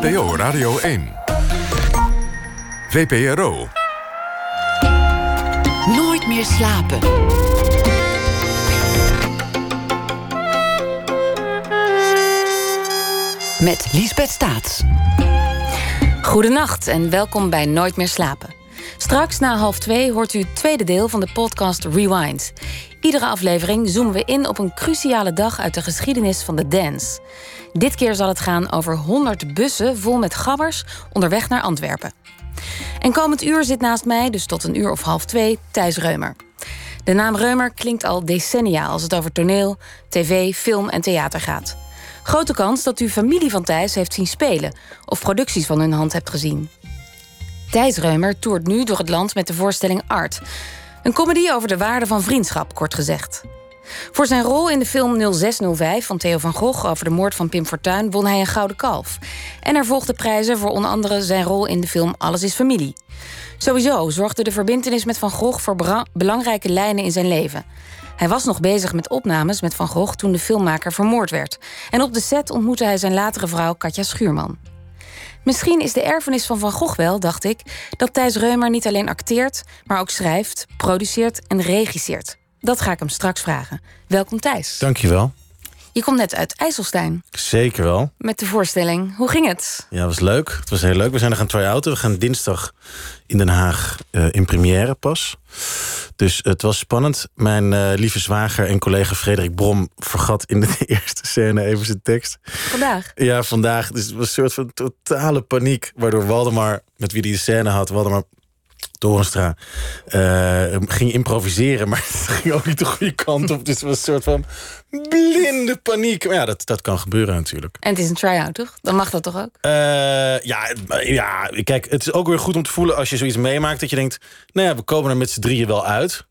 NPO Radio 1. VPRO. Nooit meer slapen. Met Liesbeth Staats. Goedenacht en welkom bij Nooit meer slapen. Straks na half twee hoort u het tweede deel van de podcast Rewind. Iedere aflevering zoomen we in op een cruciale dag uit de geschiedenis van de dance. Dit keer zal het gaan over 100 bussen vol met gabbers onderweg naar Antwerpen. En komend uur zit naast mij, dus tot een uur of half twee, Thijs Reumer. De naam Reumer klinkt al decennia als het over toneel, tv, film en theater gaat. Grote kans dat u familie van Thijs heeft zien spelen of producties van hun hand hebt gezien. Thijs Reumer toert nu door het land met de voorstelling Art. Een comedy over de waarde van vriendschap, kort gezegd. Voor zijn rol in de film 0605 van Theo van Gogh over de moord van Pim Fortuyn won hij een gouden kalf. En er volgden prijzen voor onder andere zijn rol in de film Alles is familie. Sowieso zorgde de verbintenis met Van Gogh voor belangrijke lijnen in zijn leven. Hij was nog bezig met opnames met Van Gogh toen de filmmaker vermoord werd. En op de set ontmoette hij zijn latere vrouw Katja Schuurman. Misschien is de erfenis van Van Gogh wel, dacht ik, dat Thijs Reumer niet alleen acteert, maar ook schrijft, produceert en regisseert. Dat ga ik hem straks vragen. Welkom Thijs. Dankjewel. Je komt net uit IJsselstein. Zeker wel. Met de voorstelling. Hoe ging het? Ja, het was leuk. Het was heel leuk. We zijn er gaan try-outen. We gaan dinsdag in Den Haag uh, in première pas. Dus het was spannend. Mijn uh, lieve zwager en collega Frederik Brom vergat in de eerste scène even zijn tekst. Vandaag? Ja, vandaag. Dus het was een soort van totale paniek. Waardoor Waldemar, met wie die de scène had, Waldemar Torenstra uh, ging improviseren, maar het ging ook niet de goede kant op. Dus het was een soort van blinde paniek. Maar ja, dat, dat kan gebeuren natuurlijk. En het is een try-out, toch? Dan mag dat toch ook? Uh, ja, ja, kijk, het is ook weer goed om te voelen als je zoiets meemaakt... dat je denkt, nou ja, we komen er met z'n drieën wel uit...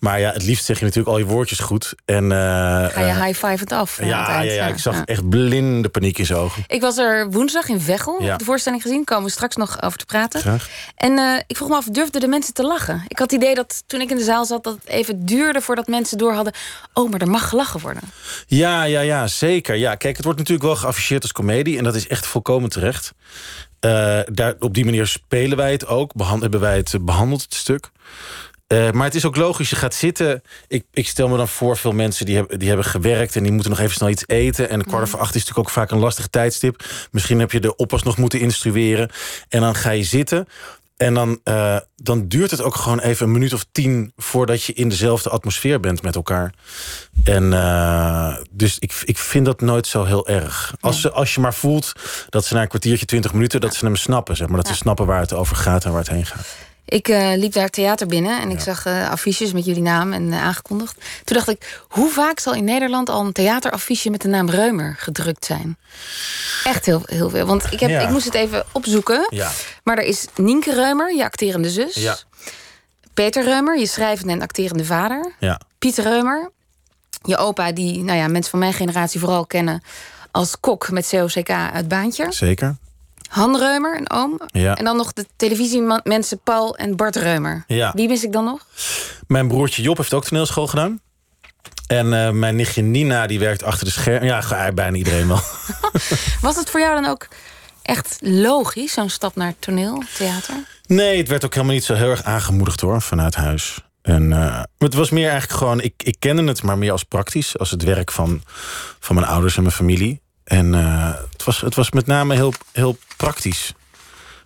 Maar ja, het liefst zeg je natuurlijk al je woordjes goed. En, uh, Ga je high five het af? Ja, ja, ja, ik zag echt blinde paniek in zijn ogen. Ik was er woensdag in Veghel, de voorstelling gezien. Komen we straks nog over te praten. Graag. En uh, ik vroeg me af, durfden de mensen te lachen? Ik had het idee dat toen ik in de zaal zat... dat het even duurde voordat mensen door hadden... oh, maar er mag gelachen worden. Ja, ja, ja, zeker. Ja, kijk, het wordt natuurlijk wel geafficheerd als komedie... en dat is echt volkomen terecht. Uh, daar, op die manier spelen wij het ook. Hebben wij het behandeld, het stuk. Uh, maar het is ook logisch, je gaat zitten. Ik, ik stel me dan voor, veel mensen die hebben, die hebben gewerkt... en die moeten nog even snel iets eten. En kwart voor acht is natuurlijk ook vaak een lastig tijdstip. Misschien heb je de oppas nog moeten instrueren. En dan ga je zitten. En dan, uh, dan duurt het ook gewoon even een minuut of tien... voordat je in dezelfde atmosfeer bent met elkaar. En uh, dus ik, ik vind dat nooit zo heel erg. Als, ze, als je maar voelt dat ze na een kwartiertje, twintig minuten... dat ze hem snappen, zeg maar. Dat ze snappen waar het over gaat en waar het heen gaat. Ik uh, liep daar theater binnen en ik zag uh, affiches met jullie naam en uh, aangekondigd. Toen dacht ik, hoe vaak zal in Nederland al een theateraffiche met de naam Reumer gedrukt zijn? Echt heel, heel veel. Want ik, heb, ja. ik moest het even opzoeken. Ja. Maar er is Nienke Reumer, je acterende zus. Ja. Peter Reumer, je schrijvende en acterende vader. Ja. Pieter Reumer, je opa, die nou ja, mensen van mijn generatie vooral kennen als kok met COCK uit Baantje. Zeker. Han Reumer, een oom. Ja. En dan nog de televisiemensen Paul en Bart Reumer. Ja. Wie mis ik dan nog? Mijn broertje Job heeft ook toneelschool gedaan. En uh, mijn nichtje Nina, die werkt achter de scherm. Ja, bijna iedereen wel. Was het voor jou dan ook echt logisch, zo'n stap naar toneel, theater? Nee, het werd ook helemaal niet zo heel erg aangemoedigd hoor, vanuit huis. En uh, het was meer eigenlijk gewoon, ik, ik kende het maar meer als praktisch, als het werk van, van mijn ouders en mijn familie. En uh, het, was, het was met name heel, heel praktisch.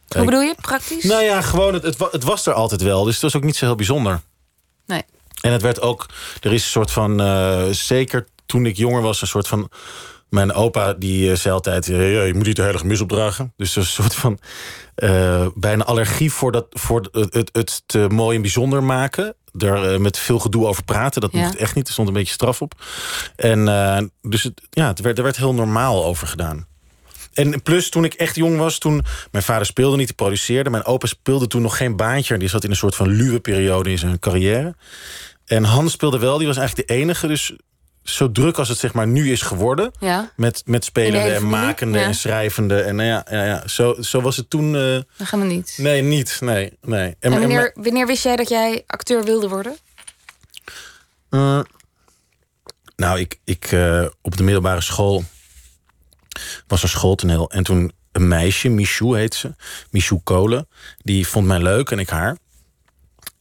Hoe bedoel je, praktisch? Nou ja, gewoon, het, het, het, was er altijd wel. Dus het was ook niet zo heel bijzonder. Nee. En het werd ook, er is een soort van, uh, zeker toen ik jonger was, een soort van... Mijn opa die uh, zei altijd, je moet niet de heilige mis opdragen. Dus een soort van bijna allergie voor, dat, voor het, het, het te mooi en bijzonder maken er uh, met veel gedoe over praten. Dat ja. mocht echt niet. Er stond een beetje straf op. En uh, dus het, ja, het werd, er werd heel normaal over gedaan. En plus, toen ik echt jong was, toen... Mijn vader speelde niet, hij produceerde. Mijn opa speelde toen nog geen baantje. Die zat in een soort van luwe periode in zijn carrière. En Hans speelde wel, die was eigenlijk de enige. Dus zo druk als het zeg maar nu is geworden. Ja. Met, met spelende en makende ja. en schrijvende. En nou ja, ja, ja. Zo, zo was het toen. Uh, dat gaan we niet. Nee, niet. Nee, nee. En, en wanneer, wanneer wist jij dat jij acteur wilde worden? Uh, nou, ik, ik uh, op de middelbare school was er schooltoneel. En toen een meisje, Michou heet ze. Michou Kolen. Die vond mij leuk en ik haar.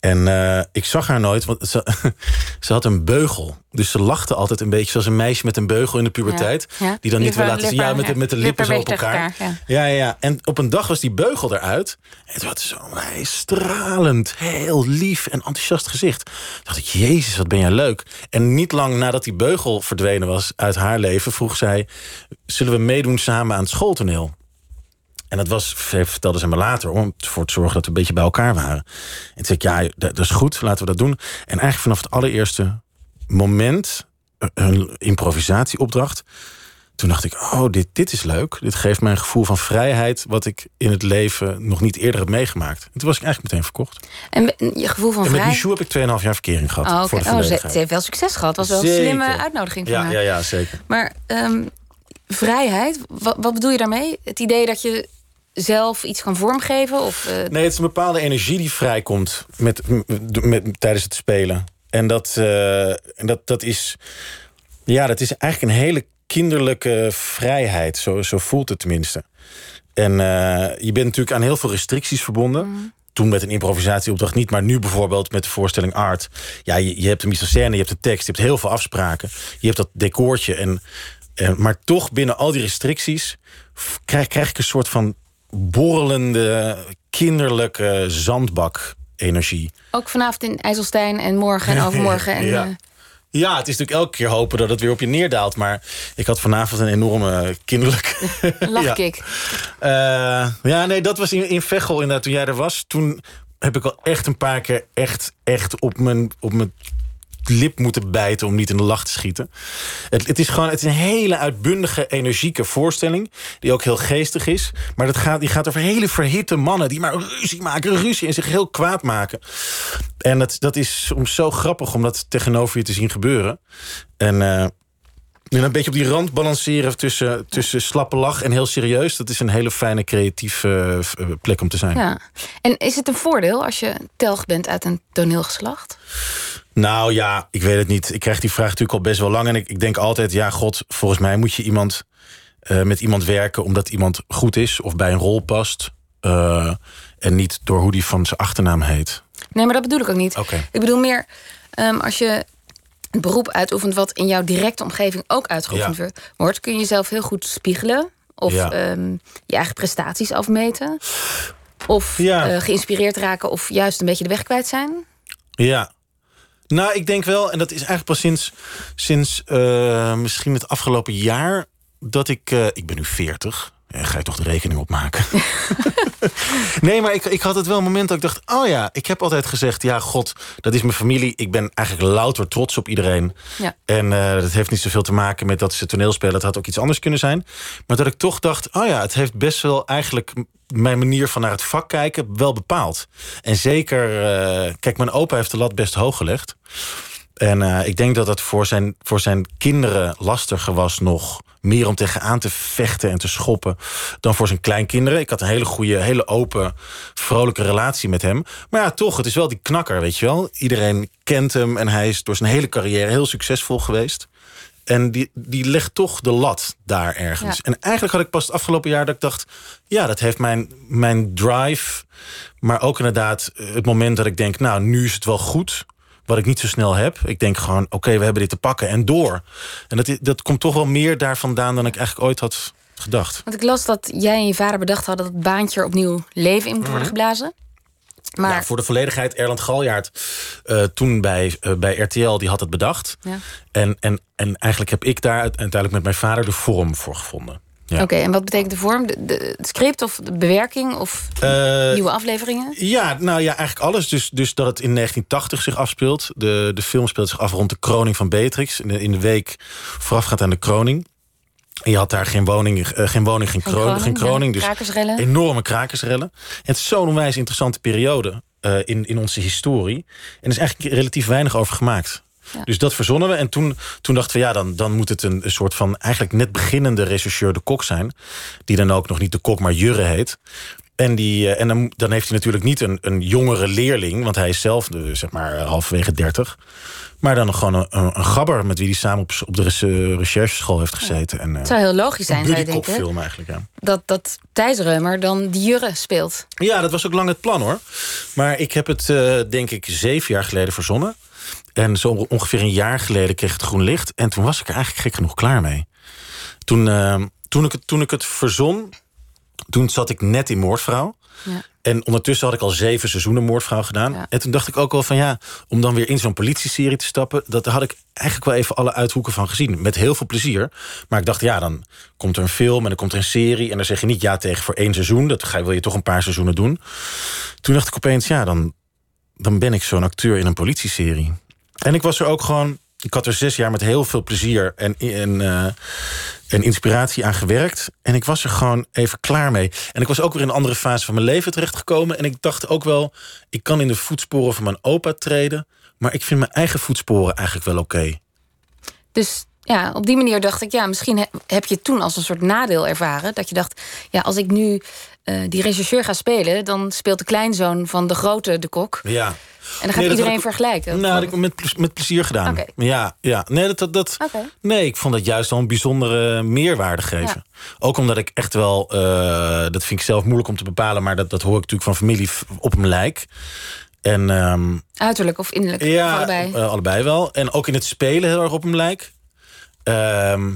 En uh, ik zag haar nooit, want ze, ze, had een beugel. Dus ze lachte altijd een beetje zoals een meisje met een beugel in de puberteit. Ja, ja. Die dan niet wil laten zien. Ja, met, de, met de lippen, zo op elkaar. elkaar ja. ja. Ja, En op een dag was die beugel eruit. En het was zo'n stralend, heel lief en enthousiast gezicht. Toen dacht ik, jezus, wat ben jij leuk. En niet lang nadat die beugel verdwenen was uit haar leven... vroeg zij, zullen we meedoen samen aan het schooltoneel? En dat was, vertelde ze me later, om ervoor te zorgen dat we een beetje bij elkaar waren. En toen zei ik, ja, dat is goed, laten we dat doen. En eigenlijk vanaf het allereerste moment, een improvisatieopdracht... toen dacht ik, oh, dit, dit is leuk. Dit geeft mij een gevoel van vrijheid... wat ik in het leven nog niet eerder heb meegemaakt. En toen was ik eigenlijk meteen verkocht. En je gevoel van vrijheid? met Michou heb ik 2,5 jaar verkering gehad. Oh, okay. oh, ze, ze, heeft wel succes gehad. Dat was wel een slimme uitnodiging voor ja, haar. Ja, ja, zeker. Maar um, vrijheid, wat, wat bedoel je daarmee? Het idee dat je zelf iets kan vormgeven? Of, uh... Nee, het is een bepaalde energie die vrijkomt met, met, tijdens het spelen. En dat, uh, en dat, dat is. Ja, dat is eigenlijk een hele kinderlijke vrijheid. Zo, zo voelt het tenminste. En uh, je bent natuurlijk aan heel veel restricties verbonden. Mm. Toen met een improvisatieopdracht niet, maar nu bijvoorbeeld met de voorstelling Art. Ja, je, je hebt een mise scène, je hebt de tekst, je hebt heel veel afspraken. Je hebt dat decoortje. En, en, maar toch binnen al die restricties krijg, krijg ik een soort van borrelende, kinderlijke zandbak-energie. Ook vanavond in IJsselstein en morgen en overmorgen. En, ja. Uh... Ja, het is natuurlijk elke keer hopen dat het weer op je neerdaalt. Maar ik had vanavond een enorme kinderlijke... Lachkick. ja. Uh, ja, nee, dat was in, in Veghel inderdaad. Toen jij er was, toen heb ik al echt een paar keer echt, echt op mijn, op mijn lip moeten bijten om niet in de lach te schieten. Het, het, is gewoon het is een hele uitbundige, energieke voorstelling. Die ook heel geestig is. Maar dat gaat, die gaat over hele verhitte mannen die maar ruzie maken, ruzie en zich heel kwaad maken. En dat, dat is soms zo grappig om dat tegenover je te zien gebeuren. En en een beetje op die rand balanceren tussen, tussen slappe lach en heel serieus. Dat is een hele fijne creatieve uh, plek om te zijn. Ja. En is het een voordeel als je telg bent uit een toneelgeslacht? Nou ja, ik weet het niet. Ik krijg die vraag natuurlijk al best wel lang. En ik, ik denk altijd, ja god, volgens mij moet je iemand uh, met iemand werken... omdat iemand goed is of bij een rol past. Uh, en niet door hoe die van zijn achternaam heet. Nee, maar dat bedoel ik ook niet. Okay. Ik bedoel meer, um, als je een beroep uitoefent... wat in jouw directe omgeving ook uitgeoefend ja. wordt... kun je jezelf heel goed spiegelen. Of ja. um, je eigen prestaties afmeten. Of ja. uh, geïnspireerd raken of juist een beetje de weg kwijt zijn. Ja, nou, ik denk wel, en dat is eigenlijk pas sinds, sinds uh, misschien het afgelopen jaar... dat ik... Uh, ik ben nu 40. Ja, ga je toch de rekening opmaken? nee, maar ik, ik had het wel een moment dat ik dacht... oh ja, ik heb altijd gezegd... ja, god, dat is mijn familie. Ik ben eigenlijk louter trots op iedereen. Ja. En uh, dat heeft niet zoveel te maken met dat ze toneel spelen. Dat had ook iets anders kunnen zijn. Maar dat ik toch dacht... oh ja, het heeft best wel eigenlijk mijn manier van naar het vak kijken wel bepaald. En zeker, uh, kijk, mijn opa heeft de lat best hoog gelegd. En uh, ik denk dat het voor zijn, voor zijn kinderen lastiger was nog meer om tegenaan te vechten en te schoppen dan voor zijn kleinkinderen. Ik had een hele goede, hele open, vrolijke relatie met hem. Maar ja, toch, het is wel die knakker, weet je wel. Iedereen kent hem en hij is door zijn hele carrière heel succesvol geweest. En die, die legt toch de lat daar ergens. Ja. En eigenlijk had ik pas het afgelopen jaar dat ik dacht... ja, dat heeft mijn, mijn drive... maar ook inderdaad het moment dat ik denk... nou, nu is het wel goed wat ik niet zo snel heb. Ik denk gewoon, oké, okay, we hebben dit te pakken en door. En dat, dat komt toch wel meer daar vandaan dan ik eigenlijk ooit had gedacht. Want ik las dat jij en je vader bedacht hadden... dat het baantje opnieuw leven in moet worden -hmm. geblazen. Maar... Ja, voor de volledigheid, Erland Galjaard, uh, toen bij, uh, bij RTL, die had het bedacht. Ja. En, en, en eigenlijk heb ik daar uiteindelijk met mijn vader de vorm voor gevonden. Ja. Oké, okay, en wat betekent de vorm? De, de, het script of de bewerking of uh, nieuwe afleveringen? Ja, nou ja, eigenlijk alles. Dus, dus dat het in 1980 zich afspeelt. De, de film speelt zich af rond de kroning van Beatrix. In de, in de week voorafgaand aan de kroning. Je had daar geen woning, uh, geen, woning geen, geen, kroning, geen kroning. Dus krakersrellen. enorme krakersrellen. En het is zo'n onwijs interessante periode uh, in, in onze historie. En er is eigenlijk relatief weinig over gemaakt. Ja. Dus dat verzonnen we. En toen, toen dachten we, ja, dan, dan moet het een, een soort van... eigenlijk net beginnende rechercheur de kok zijn. Die dan ook nog niet de kok, maar Jurre heet. En, die, eh, en dan, dan heeft hij natuurlijk niet een, een jongere leerling, want hij is zelf eh, zeg maar halverwege 30. Maar dan gewoon een, een, een gabber met wie hij samen op, op de eh, rechercheschool heeft gezeten. En, eh, Het zou heel logisch zijn, zou je denken. film eigenlijk, ja. Dat, dat Thijs Reumer dan die Jurre speelt. Ja, dat was ook lang het plan hoor. Maar ik heb het eh, denk ik zeven jaar geleden verzonnen. En zo ongeveer een jaar geleden kreeg het groen licht. En toen was ik er eigenlijk gek genoeg klaar mee. Toen, eh, toen, ik, het, toen ik het verzon, toen zat ik net in Moordvrouw. Ja. En ondertussen had ik al zeven seizoenen Moordvrouw gedaan. Ja. En toen dacht ik ook wel van ja, om dan weer in zo'n politieserie te stappen... dat had ik eigenlijk wel even alle uithoeken van gezien. Met heel veel plezier. Maar ik dacht, ja, dan komt er een film en dan komt er een serie... en dan zeg je niet ja tegen voor één seizoen. Dat ga wil je toch een paar seizoenen doen. Toen dacht ik opeens, ja, dan, dan ben ik zo'n acteur in een politieserie. En ik was er ook gewoon... Ik had er zes jaar met heel veel plezier en, en, eh, en inspiratie aan gewerkt. En ik was er gewoon even klaar mee. En ik was ook weer in een andere fase van mijn leven terechtgekomen. En ik dacht ook wel, ik kan in de voetsporen van mijn opa treden. Maar ik vind mijn eigen voetsporen eigenlijk wel oké. Dus ja, op die manier dacht ik, ja, misschien he- heb je het toen als een soort nadeel ervaren. Dat je dacht, ja, als ik nu eh, die regisseur ga spelen, dan speelt de kleinzoon van de grote de kok. Ja. En dan gaat Nee, iedereen ik- vergelijken. Nou, dat heb ik met, met plezier gedaan. Ja, ja. Nee, dat, dat, nee, ik vond dat juist wel een bijzondere meerwaarde geven. Ook omdat ik echt wel, eh, dat vind ik zelf moeilijk om te bepalen, maar dat, dat hoor ik natuurlijk van familie op mijn lijk. En ehm, Uiterlijk of innerlijk, ja, allebei. eh, allebei wel. En ook in het spelen heel erg op hem lijk. Ehm,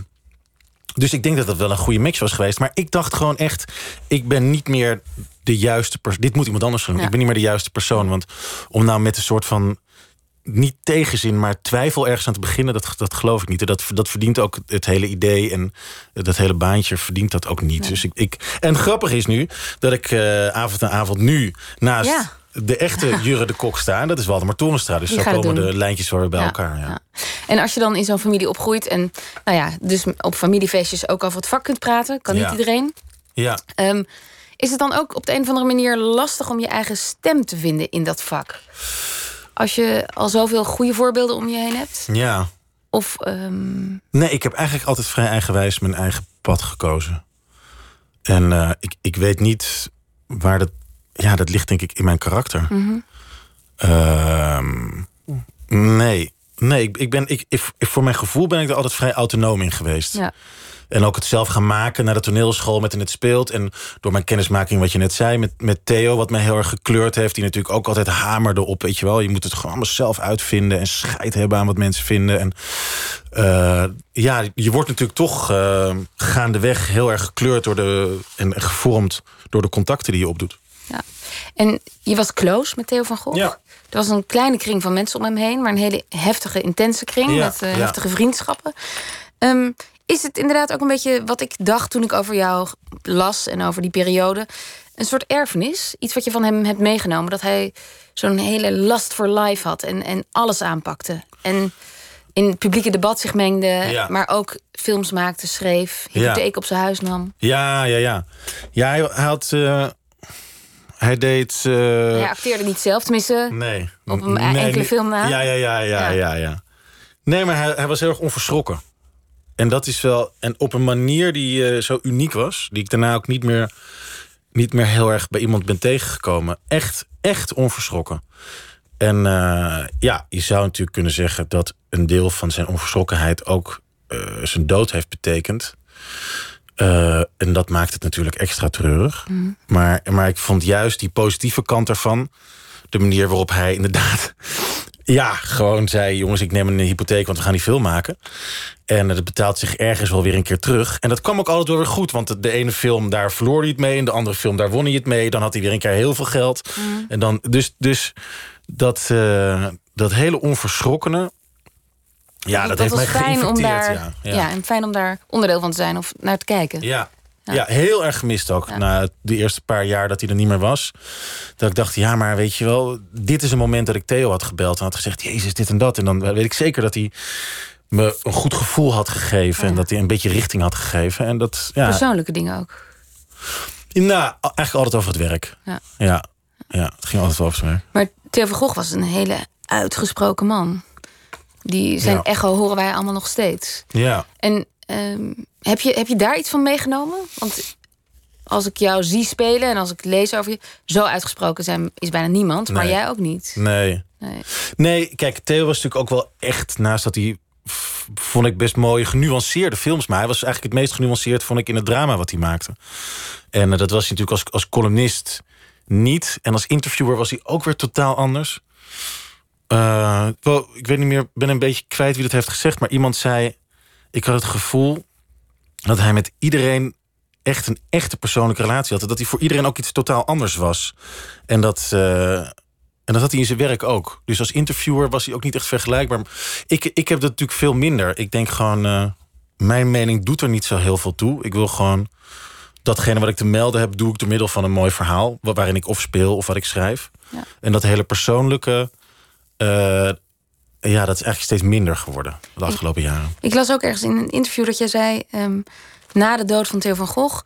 dus ik denk dat dat wel een goede match was geweest. Maar ik dacht gewoon echt, ik ben niet meer de juiste persoon. Dit moet iemand anders doen. Ja. Ik ben niet meer de juiste persoon. Want om nou met een soort van niet tegenzin, maar twijfel ergens aan te beginnen, dat, dat geloof ik niet. Dat, dat verdient ook het hele idee en dat hele baantje verdient dat ook niet. Dus ik, ik, en grappig is nu dat ik eh, avond aan avond nu naast Ja. De echte Jurre de Kok sta. En dat is Waldemar Torenstra. Dus Die zo komen de lijntjes weer bij Ja, elkaar. Ja. ja. En als je dan in zo'n familie opgroeit en nou ja, dus op familiefeestjes ook over het vak kunt praten, kan niet iedereen. Ja. Ehm, is het dan ook op de een of andere manier lastig om je eigen stem te vinden in dat vak? Als je al zoveel goede voorbeelden om je heen hebt? ja. Of ehm, Nee, ik heb eigenlijk altijd vrij eigenwijs mijn eigen pad gekozen. En eh, ik, ik weet niet waar dat... Ja, dat ligt denk ik in mijn karakter. mhm. Ehm, nee, nee ik, ik ben, ik, ik- voor mijn gevoel ben ik er altijd vrij autonoom in geweest. ja. En ook het zelf gaan maken naar de toneelschool met in het speelt. En door mijn kennismaking, wat je net zei, met, met Theo, wat mij heel erg gekleurd heeft. Die natuurlijk ook altijd hamerde op, weet je wel. Je moet het gewoon allemaal zelf uitvinden en scheid hebben aan wat mensen vinden. En eh, ja, je wordt natuurlijk toch eh, gaandeweg heel erg gekleurd door de, en gevormd door de contacten die je opdoet. Ja. En je was close met Theo van Gogh. Ja. Er was een kleine kring van mensen om hem heen, maar een hele heftige, intense kring Ja, met eh, ja. heftige vriendschappen. Ehm, is het inderdaad ook een beetje wat ik dacht toen ik over jou las en over die periode? Een soort erfenis? Iets wat je van hem hebt meegenomen? Dat hij zo'n hele last for life had en, en alles aanpakte. En in het publieke debat zich mengde, Ja. maar ook films maakte, schreef, Ja. hypotheek op zijn huis nam. Ja, ja, ja. Ja, hij, hij had... eh, hij deed... eh, hij acteerde niet zelf, tenminste. Nee. Op een Nee, enkele film na? Ja, ja, ja, ja, Ja. ja. ja, Nee, maar hij, hij was heel erg onverschrokken. En dat is wel... En op een manier die eh, zo uniek was... die ik daarna ook niet meer, niet meer heel erg bij iemand ben tegengekomen. Echt, echt onverschrokken. En eh, ja, je zou natuurlijk kunnen zeggen... dat een deel van zijn onverschrokkenheid ook zijn dood heeft betekend. Eh, en dat maakt het natuurlijk extra treurig. Maar, maar ik vond juist die positieve kant ervan... de manier waarop hij inderdaad... ja, gewoon zei... jongens, ik neem een hypotheek, want we gaan die film maken. En dat betaalt zich ergens wel weer een keer terug. En dat kwam ook altijd wel weer goed. Want de, ene film, daar verloor hij het mee. En de andere film, daar won hij het mee. Dan had hij weer een keer heel veel geld. En dan, dus dus dat, eh, dat hele onverschrokkene... Ja, dat, heeft mij fijn om daar, ja, ja. ja. en fijn om daar onderdeel van te zijn of naar te kijken. Ja. Ja. heel erg gemist ook. Na de eerste paar jaar dat hij er niet meer was. Dat ik dacht, ja, maar weet je wel... dit is een moment dat ik Theo had gebeld en had gezegd... Jezus, dit en dat. En dan weet ik zeker dat hij me een goed gevoel had gegeven... en dat hij een beetje richting had gegeven. En dat, ja, Persoonlijke dingen ook. nou, eigenlijk altijd over het werk. Ja. Ja, ja het ging altijd wel over het werk. Maar Theo van Gogh was een hele uitgesproken man. Die zijn Ja. echo horen wij allemaal nog steeds. Ja. En ehm, heb, je, heb je daar iets van meegenomen? Want als ik jou zie spelen en als ik lees over je, zo uitgesproken zijn is bijna niemand, maar jij ook niet. Nee. Nee. Nee, kijk, Theo was natuurlijk ook wel echt... naast dat hij, vond ik best mooie, genuanceerde films... maar hij was eigenlijk het meest genuanceerd, vond ik, in het drama wat hij maakte. En eh, dat was hij natuurlijk als, als columnist niet. En als interviewer was hij ook weer totaal anders. Eh, wel, ik weet niet meer, ben een beetje kwijt wie dat heeft gezegd... maar iemand zei, ik had het gevoel dat hij met iedereen echt een echte persoonlijke relatie had. Dat hij voor iedereen ook iets totaal anders was. En dat... eh, en dat had hij in zijn werk ook. Dus als interviewer was hij ook niet echt vergelijkbaar. Ik, ik heb dat natuurlijk veel minder. Ik denk gewoon, eh, mijn mening doet er niet zo heel veel toe. Ik wil gewoon datgene wat ik te melden heb, doe ik door middel van een mooi verhaal. wa- Waarin ik of speel of wat ik schrijf. Ja. En dat hele persoonlijke, eh, ja, dat is eigenlijk steeds minder geworden de afgelopen jaren. Ik las ook ergens in een interview dat jij zei... ehm, na de dood van Theo van Gogh...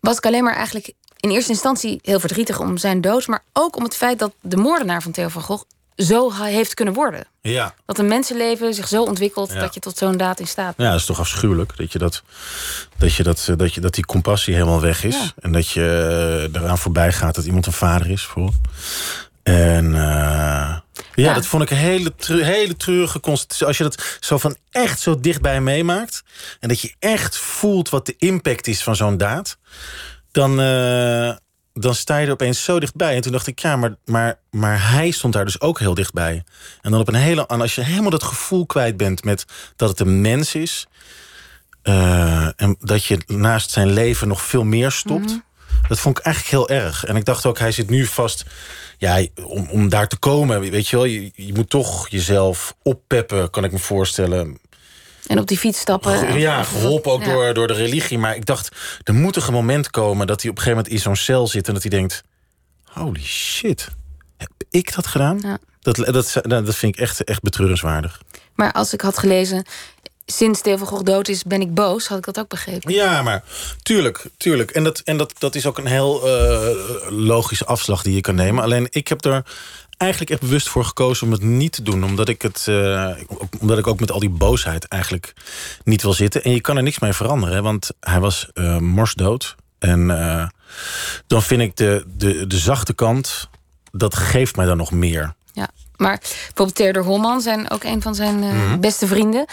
was ik alleen maar eigenlijk in eerste instantie heel verdrietig om zijn dood... maar ook om het feit dat de moordenaar van Theo van Gogh... zo heeft kunnen worden. Ja. Dat een mensenleven zich zo ontwikkelt... Ja. dat je tot zo'n daad in staat bent. Ja, dat is toch afschuwelijk dat je dat, dat, je dat, dat, je, dat die compassie helemaal weg is. Ja. En dat je eh, eraan voorbij gaat dat iemand een vader is. Voor. En eh, ja, Ja. dat vond ik een hele, hele treurige constatering. Als je dat zo van echt zo dichtbij meemaakt. En dat je echt voelt wat de impact is van zo'n daad. Dan, eh, dan sta je er opeens zo dichtbij. En toen dacht ik, ja, maar, maar, maar hij stond daar dus ook heel dichtbij. En dan op een hele. En als je helemaal dat gevoel kwijt bent met dat het een mens is. eh, en dat je naast zijn leven nog veel meer stopt. Dat vond ik eigenlijk heel erg. En ik dacht ook, hij zit nu vast. Ja, om, om daar te komen, weet je wel, je, je moet toch jezelf oppeppen, kan ik me voorstellen. En op die fiets stappen. Ja, geholpen ook ja. door, door de religie. Maar ik dacht, er moet een moment komen dat hij op een gegeven moment in zo'n cel zit en dat hij denkt: holy shit, heb ik dat gedaan? Ja. Dat, dat, dat vind ik echt, echt betreurenswaardig. Maar als ik had gelezen... sinds Theo van Gogh dood is, ben ik boos... had ik dat ook begrepen. Ja, maar tuurlijk, tuurlijk. En dat, en dat, dat is ook een heel eh, logische afslag die je kan nemen. Alleen ik heb er eigenlijk echt bewust voor gekozen om het niet te doen. Omdat ik, het, eh, omdat ik ook met al die boosheid eigenlijk niet wil zitten. En je kan er niks mee veranderen. hè, Want hij was eh morsdood. En dan vind ik de, de, de zachte kant... dat geeft mij dan nog meer. Ja, maar bijvoorbeeld Theodor Holman, zijn ook een van zijn Mhm. beste vrienden,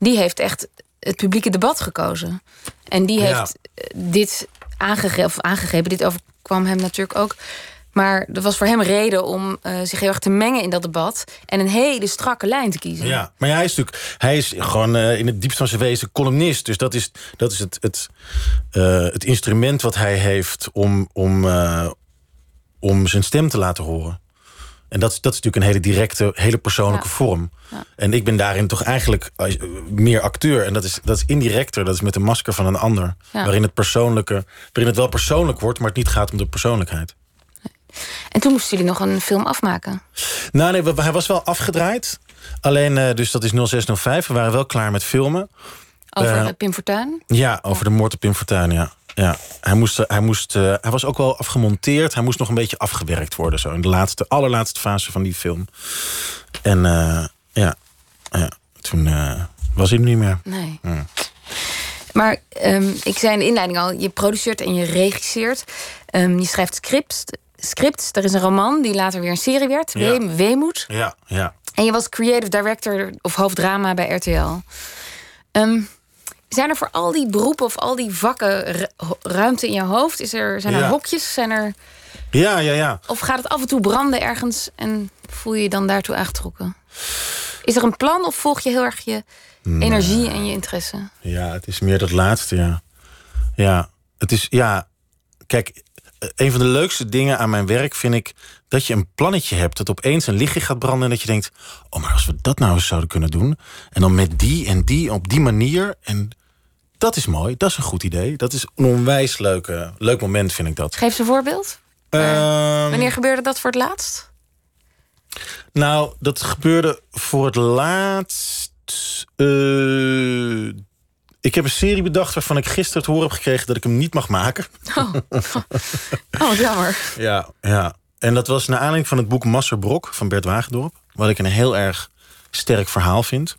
die heeft echt het publieke debat gekozen. En die heeft eh, dit aangegeven, of aangegeven, dit overkwam hem natuurlijk ook. Maar er was voor hem reden om eh, zich heel erg te mengen in dat debat en een hele strakke lijn te kiezen. Ja, maar ja, hij is natuurlijk, hij is gewoon eh, in het diepst van zijn wezen columnist. Dus dat is, dat is het, het, het instrument wat hij heeft om, om, om zijn stem te laten horen. En dat, is- dat is natuurlijk een hele directe, hele persoonlijke Ja. vorm. Ja. En ik ben daarin toch eigenlijk eh, meer acteur. En dat is, dat is indirecter, dat is met een masker van een ander. Ja. Waarin, het persoonlijke, waarin het wel persoonlijk wordt, maar het niet gaat om de persoonlijkheid. En toen moesten jullie nog een film afmaken. Nou nee, hij was wel afgedraaid. Alleen, eh, dus dat is 0605. We waren wel klaar met filmen. Over eh, Pim Fortuyn. Ja, over de moord op Pim Fortuyn, ja. Ja. Hij, moest, eh, hij, moest, eh, hij was ook wel afgemonteerd. Hij moest nog een beetje afgewerkt worden. Zo, in de laatste, allerlaatste fase van die film. En eh, ja, ja, toen was hij hem niet meer. Nee. Maar ehm, ik zei in de inleiding al, je produceert en je regisseert. Ehm, je schrijft scripts. scripts. Er is een roman die later weer een serie werd. Ja. Weem- Weemoed. Ja, ja. En je was creative director of hoofddrama bij RTL. Ehm, zijn er voor al die beroepen of al die vakken ruimte in je hoofd? Is er, zijn er Ja. hokjes? Zijn er, Ja, ja, ja. of gaat het af en toe branden ergens en voel je je dan daartoe aangetrokken? Is er een plan of volg je heel erg je energie en je interesse? Ja, het is meer dat laatste, ja. Ja, het is, ja... Kijk, eh, een van de leukste dingen aan mijn werk vind ik... dat je een plannetje hebt, dat opeens een lichtje gaat branden... en dat je denkt, oh, maar als we dat nou eens zouden kunnen doen... en dan met die en die op die manier... en dat is mooi, dat is een goed idee. Dat is een onwijs leuke, leuk moment, vind ik dat. Geef ze een voorbeeld. Ehm, Wanneer gebeurde dat voor het laatst? Nou, dat gebeurde voor het laatst. eh, ik heb een serie bedacht waarvan ik gisteren te horen heb gekregen dat ik hem niet mag maken. Oh, oh jammer. Ja, ja. En dat was naar aanleiding van het boek Masserbrok van Bert Wagendorp. Wat ik een heel erg sterk verhaal vind.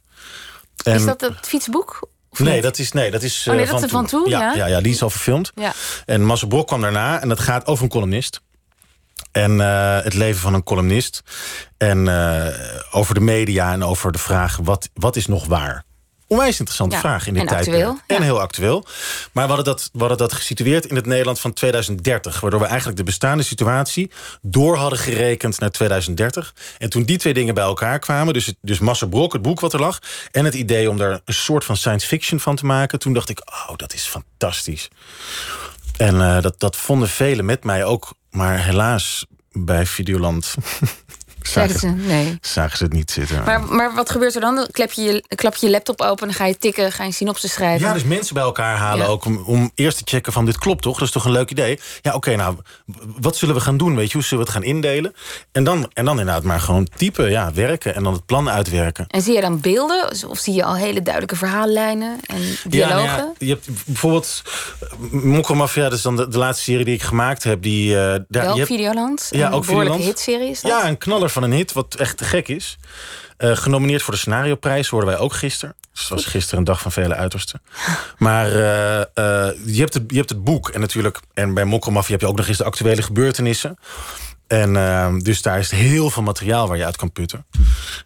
En, Is dat het fietsboek? Nee, dat is, nee, dat is Oh, nee, eh, dat is van toen, ja, ja? ja, ja, die is al verfilmd. Ja. En Marcel Brok kwam daarna en dat gaat over een columnist. En eh, het leven van een columnist. En eh, over de media en over de vraag: wat, wat is nog waar? Onwijs interessante Ja, vraag in dit ja. En heel actueel. Maar we hadden, dat, we hadden dat gesitueerd in het Nederland van 2030. Waardoor we eigenlijk de bestaande situatie door hadden gerekend naar 2030. En toen die twee dingen bij elkaar kwamen... dus, het- dus Massa Brok, het boek wat er lag... en het idee om daar een soort van science fiction van te maken... toen dacht ik, oh, dat is fantastisch. En eh, dat, dat vonden velen met mij ook. Maar helaas, bij Videoland zagen, ze, nee. zagen ze het niet zitten. Maar, maar wat gebeurt er dan? Dan klep je, je, klap je je laptop open, dan ga je tikken, ga je synopsis schrijven. Ja, dus mensen bij elkaar halen Ja. ook om, om eerst te checken van dit klopt toch? Dat is toch een leuk idee? Ja, oké, nou, wat zullen we gaan doen? Weet je, hoe zullen we het gaan indelen? En dan, en dan inderdaad maar gewoon typen, ja, werken en dan het plan uitwerken. En zie je dan beelden? Of zie je al hele duidelijke verhaallijnen en Ja, dialogen? nou ja, je hebt bijvoorbeeld Mokko Mafia, dat is dan de, de laatste serie die ik gemaakt heb. Die, eh, daar, Wel je hebt- Videoland. Ja, een ook Videoland. hitserie is dat. Ja, een knaller van een hit, wat echt te gek is. Eh, genomineerd voor de scenarioprijs hoorden wij ook gisteren. Dus het was gisteren een dag van vele uitersten. Maar eh, eh, je, hebt het, je hebt het boek en natuurlijk... en bij Mokko Mafia heb je ook nog eens de actuele gebeurtenissen. En eh, dus daar is heel veel materiaal waar je uit kan putten.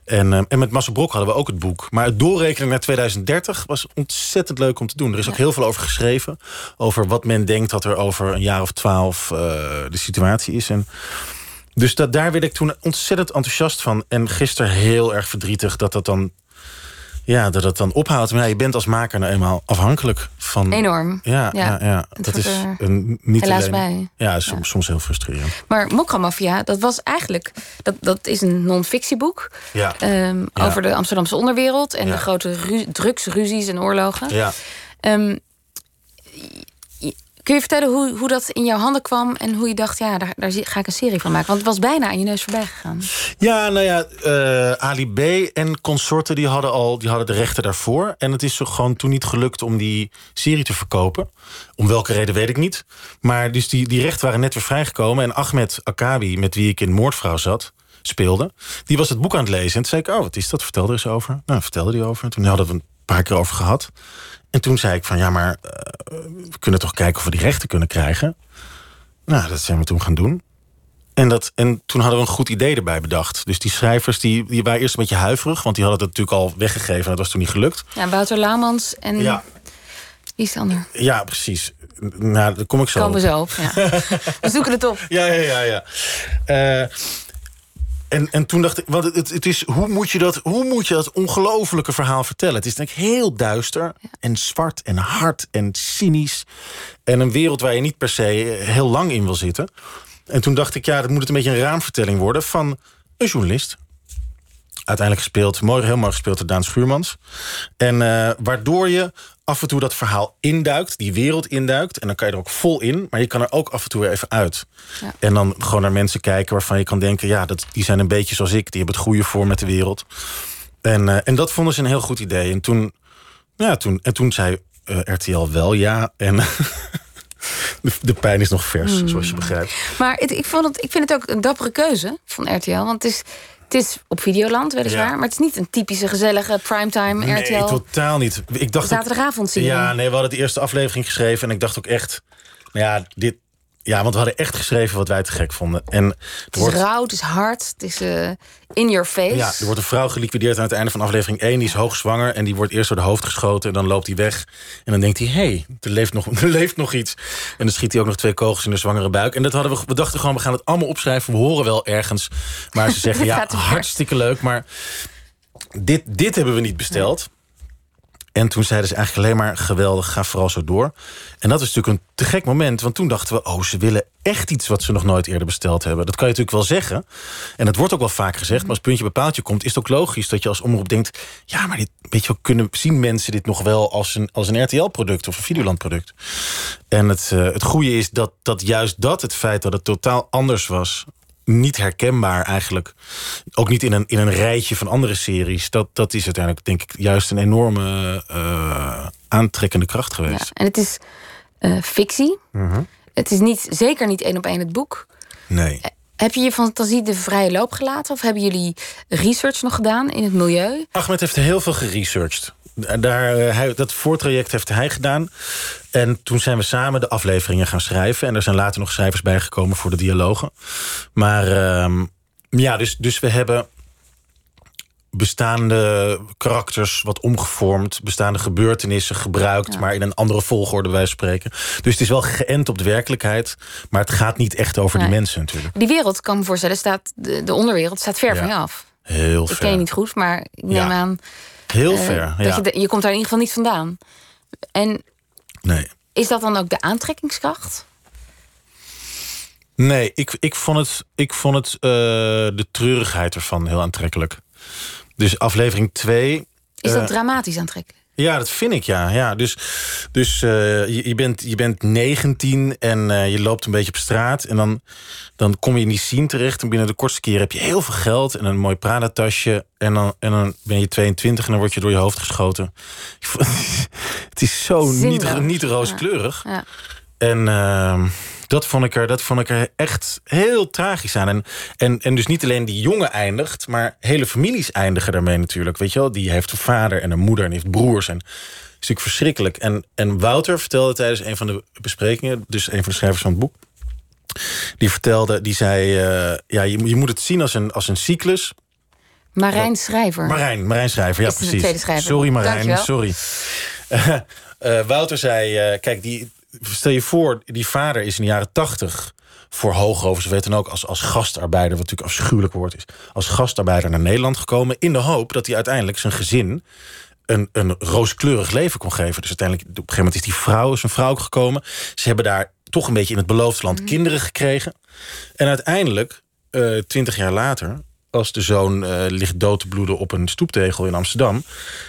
En, eh, en met Massa Brok hadden we ook het boek. Maar het doorrekenen naar 2030 was ontzettend leuk om te doen. Er is ook heel veel over geschreven. Over wat men denkt dat er over een jaar of twaalf de situatie is. En dus dat, daar werd ik toen ontzettend enthousiast van. En gisteren heel erg verdrietig dat dat dan... Ja, dat het dan ophoudt. Maar ja, je bent als maker nou eenmaal afhankelijk van... Enorm. Ja, Ja, ja. dat is een, niet helaas alleen... bij. Ja, soms, soms heel frustrerend. Maar Mokka Mafia, dat was eigenlijk... Dat, dat is een non-fictieboek Ja, Ja. over de Amsterdamse onderwereld... en de grote ru- drugsruzies en oorlogen. ja. Ehm, kun je vertellen hoe, hoe dat in jouw handen kwam... en hoe je dacht, ja, daar, daar ga ik een serie van maken? Want het was bijna aan je neus voorbij gegaan. Ja, nou ja, eh, Ali B en consorten die hadden al die hadden de rechten daarvoor. En het is zo gewoon toen niet gelukt om die serie te verkopen. Om welke reden weet ik niet. Maar dus die, die rechten waren net weer vrijgekomen. En Ahmed Akabi, met wie ik in Moordvrouw zat, speelde... die was het boek aan het lezen. En toen zei ik, oh, wat is dat? Vertel er eens over. Nou, vertelde hij over. Toen hadden we een paar keer over gehad. En toen zei ik van, ja, maar eh, we kunnen toch kijken of we die rechten kunnen krijgen. Nou, dat zijn we toen gaan doen. En, dat, en toen hadden we een goed idee erbij bedacht. Dus die schrijvers die, die waren eerst een beetje huiverig... want die hadden het natuurlijk al weggegeven en dat was toen niet gelukt. Ja, Wouter Lamans en Ja, wie is de ander? ja precies. Nou, daar kom ik zo Komen we zo op. Ja. we zoeken het op. Ja, ja, ja. ja. Eh, en, en toen dacht ik, want het, het is, hoe moet je dat, hoe moet je dat ongelofelijke verhaal vertellen? Het is denk ik heel duister en zwart en hard en cynisch. En een wereld waar je niet per se heel lang in wil zitten. En toen dacht ik, ja, dat moet het een beetje een raamvertelling worden van een journalist. Uiteindelijk gespeeld, mooi, heel mooi gespeeld door Daan Schuurmans. En eh, waardoor je af en toe dat verhaal induikt, die wereld induikt. En dan kan je er ook vol in, maar je kan er ook af en toe weer even uit. Ja. En dan gewoon naar mensen kijken waarvan je kan denken... ja, dat, die zijn een beetje zoals ik, die hebben het goede voor met de wereld. En, eh, en dat vonden ze een heel goed idee. En toen, ja, toen, en toen zei eh, RTL wel ja. En de, de pijn is nog vers, zoals je begrijpt. Maar het, ik, vond het, ik vind het ook een dappere keuze van RTL. Want het is, het is op Videoland, weliswaar. Ja. Maar het is niet een typische, gezellige primetime Nee, RTL. totaal niet. Ik dacht Zaterdagavond zie je. Ja, nee, we hadden de eerste aflevering geschreven. En ik dacht ook echt... Nou ja, dit... Ja, want we hadden echt geschreven wat wij te gek vonden. En Het is wordt, rauw, het is hard, het is eh, in your face. ja, er wordt een vrouw geliquideerd aan het einde van aflevering 1. Die is hoogzwanger en die wordt eerst door de hoofd geschoten. En dan loopt hij weg. En dan denkt hij, hé, hey, er, leeft nog, er leeft nog iets. En dan schiet hij ook nog twee kogels in de zwangere buik. En dat hadden we, we dachten gewoon, we gaan het allemaal opschrijven. We horen wel ergens. Maar ze zeggen, ja, hartstikke leuk. Maar dit, dit hebben we niet besteld. En toen zeiden ze eigenlijk alleen maar geweldig, ga vooral zo door. En dat is natuurlijk een te gek moment, want toen dachten we... oh, ze willen echt iets wat ze nog nooit eerder besteld hebben. Dat kan je natuurlijk wel zeggen. En dat wordt ook wel vaak gezegd. Maar als puntje bij paaltje komt, is het ook logisch dat je als omroep denkt... ja, maar dit, weet je wel, kunnen zien mensen dit nog wel als een, als een RTL-product of een Videoland-product? En het, eh, het goede is dat, dat juist dat, het feit dat het totaal anders was niet herkenbaar eigenlijk. Ook niet in een, in een rijtje van andere series. Dat, dat is uiteindelijk, denk ik, juist een enorme eh, aantrekkende kracht Ja, geweest. En het is eh, fictie. Mhm. Het is niet, zeker niet één op één het boek. Nee. Heb je je fantasie de vrije loop gelaten? Of hebben jullie research nog gedaan in het milieu? Ahmed heeft heel veel geresearched. Daar, eh, hij, dat voortraject heeft hij gedaan. En toen zijn we samen de afleveringen gaan schrijven. En er zijn later nog schrijvers bijgekomen voor de dialogen. Maar ehm, ja, dus, dus we hebben bestaande karakters wat omgevormd, bestaande gebeurtenissen gebruikt, maar in een andere volgorde wij spreken. Dus het is wel geënt op de werkelijkheid, maar het gaat niet echt over die mensen natuurlijk. Die wereld, kan me voorstellen, staat, de, de onderwereld staat ver van je af. Heel Ik ver. ken je niet goed, maar ik neem Ja. aan Heel eh, ver. dat Ja. je, de- je komt daar in ieder geval niet vandaan. En Nee. is dat dan ook de aantrekkingskracht? Nee, ik, ik vond het, ik vond het eh, de treurigheid ervan heel aantrekkelijk. Dus aflevering 2. Is dat dramatisch aantrekkelijk? Ja, dat vind ik, ja. ja dus dus eh, je, je, bent, je bent 19 en eh, je loopt een beetje op straat. En dan, dan kom je in die scene terecht. En binnen de kortste keer heb je heel veel geld en een mooi Prada-tasje. En dan, en dan ben je 22 en dan word je door je hoofd geschoten. Het is zo niet, niet rooskleurig. Ja. En ehm, dat, vond ik er, dat vond ik er echt heel tragisch aan. En, en, en dus niet alleen die jongen eindigt, maar hele families eindigen daarmee natuurlijk. Weet je wel, die heeft een vader en een moeder en heeft broers. En is natuurlijk verschrikkelijk. En, en Wouter vertelde tijdens een van de besprekingen, dus een van de schrijvers van het boek, die vertelde, die zei: eh, ja, je, je moet het zien als een, als een cyclus. Marijn Schrijver. Marijn, Marijn Schrijver, ja precies. Sorry Marijn, Dankjewel. sorry. Eh, Wouter zei, eh, kijk, die, stel je voor, die vader is in de jaren tachtig voor Hoogovens, weet dan ook als, als gastarbeider, wat natuurlijk afschuwelijk woord is, als gastarbeider naar Nederland gekomen, in de hoop dat hij uiteindelijk zijn gezin een, een rooskleurig leven kon geven. Dus uiteindelijk, op een gegeven moment is die vrouw, is een vrouw ook gekomen. Ze hebben daar toch een beetje in het beloofd land kinderen gekregen. En uiteindelijk, eh, twintig jaar later, als de zoon eh, ligt dood te bloeden op een stoeptegel in Amsterdam,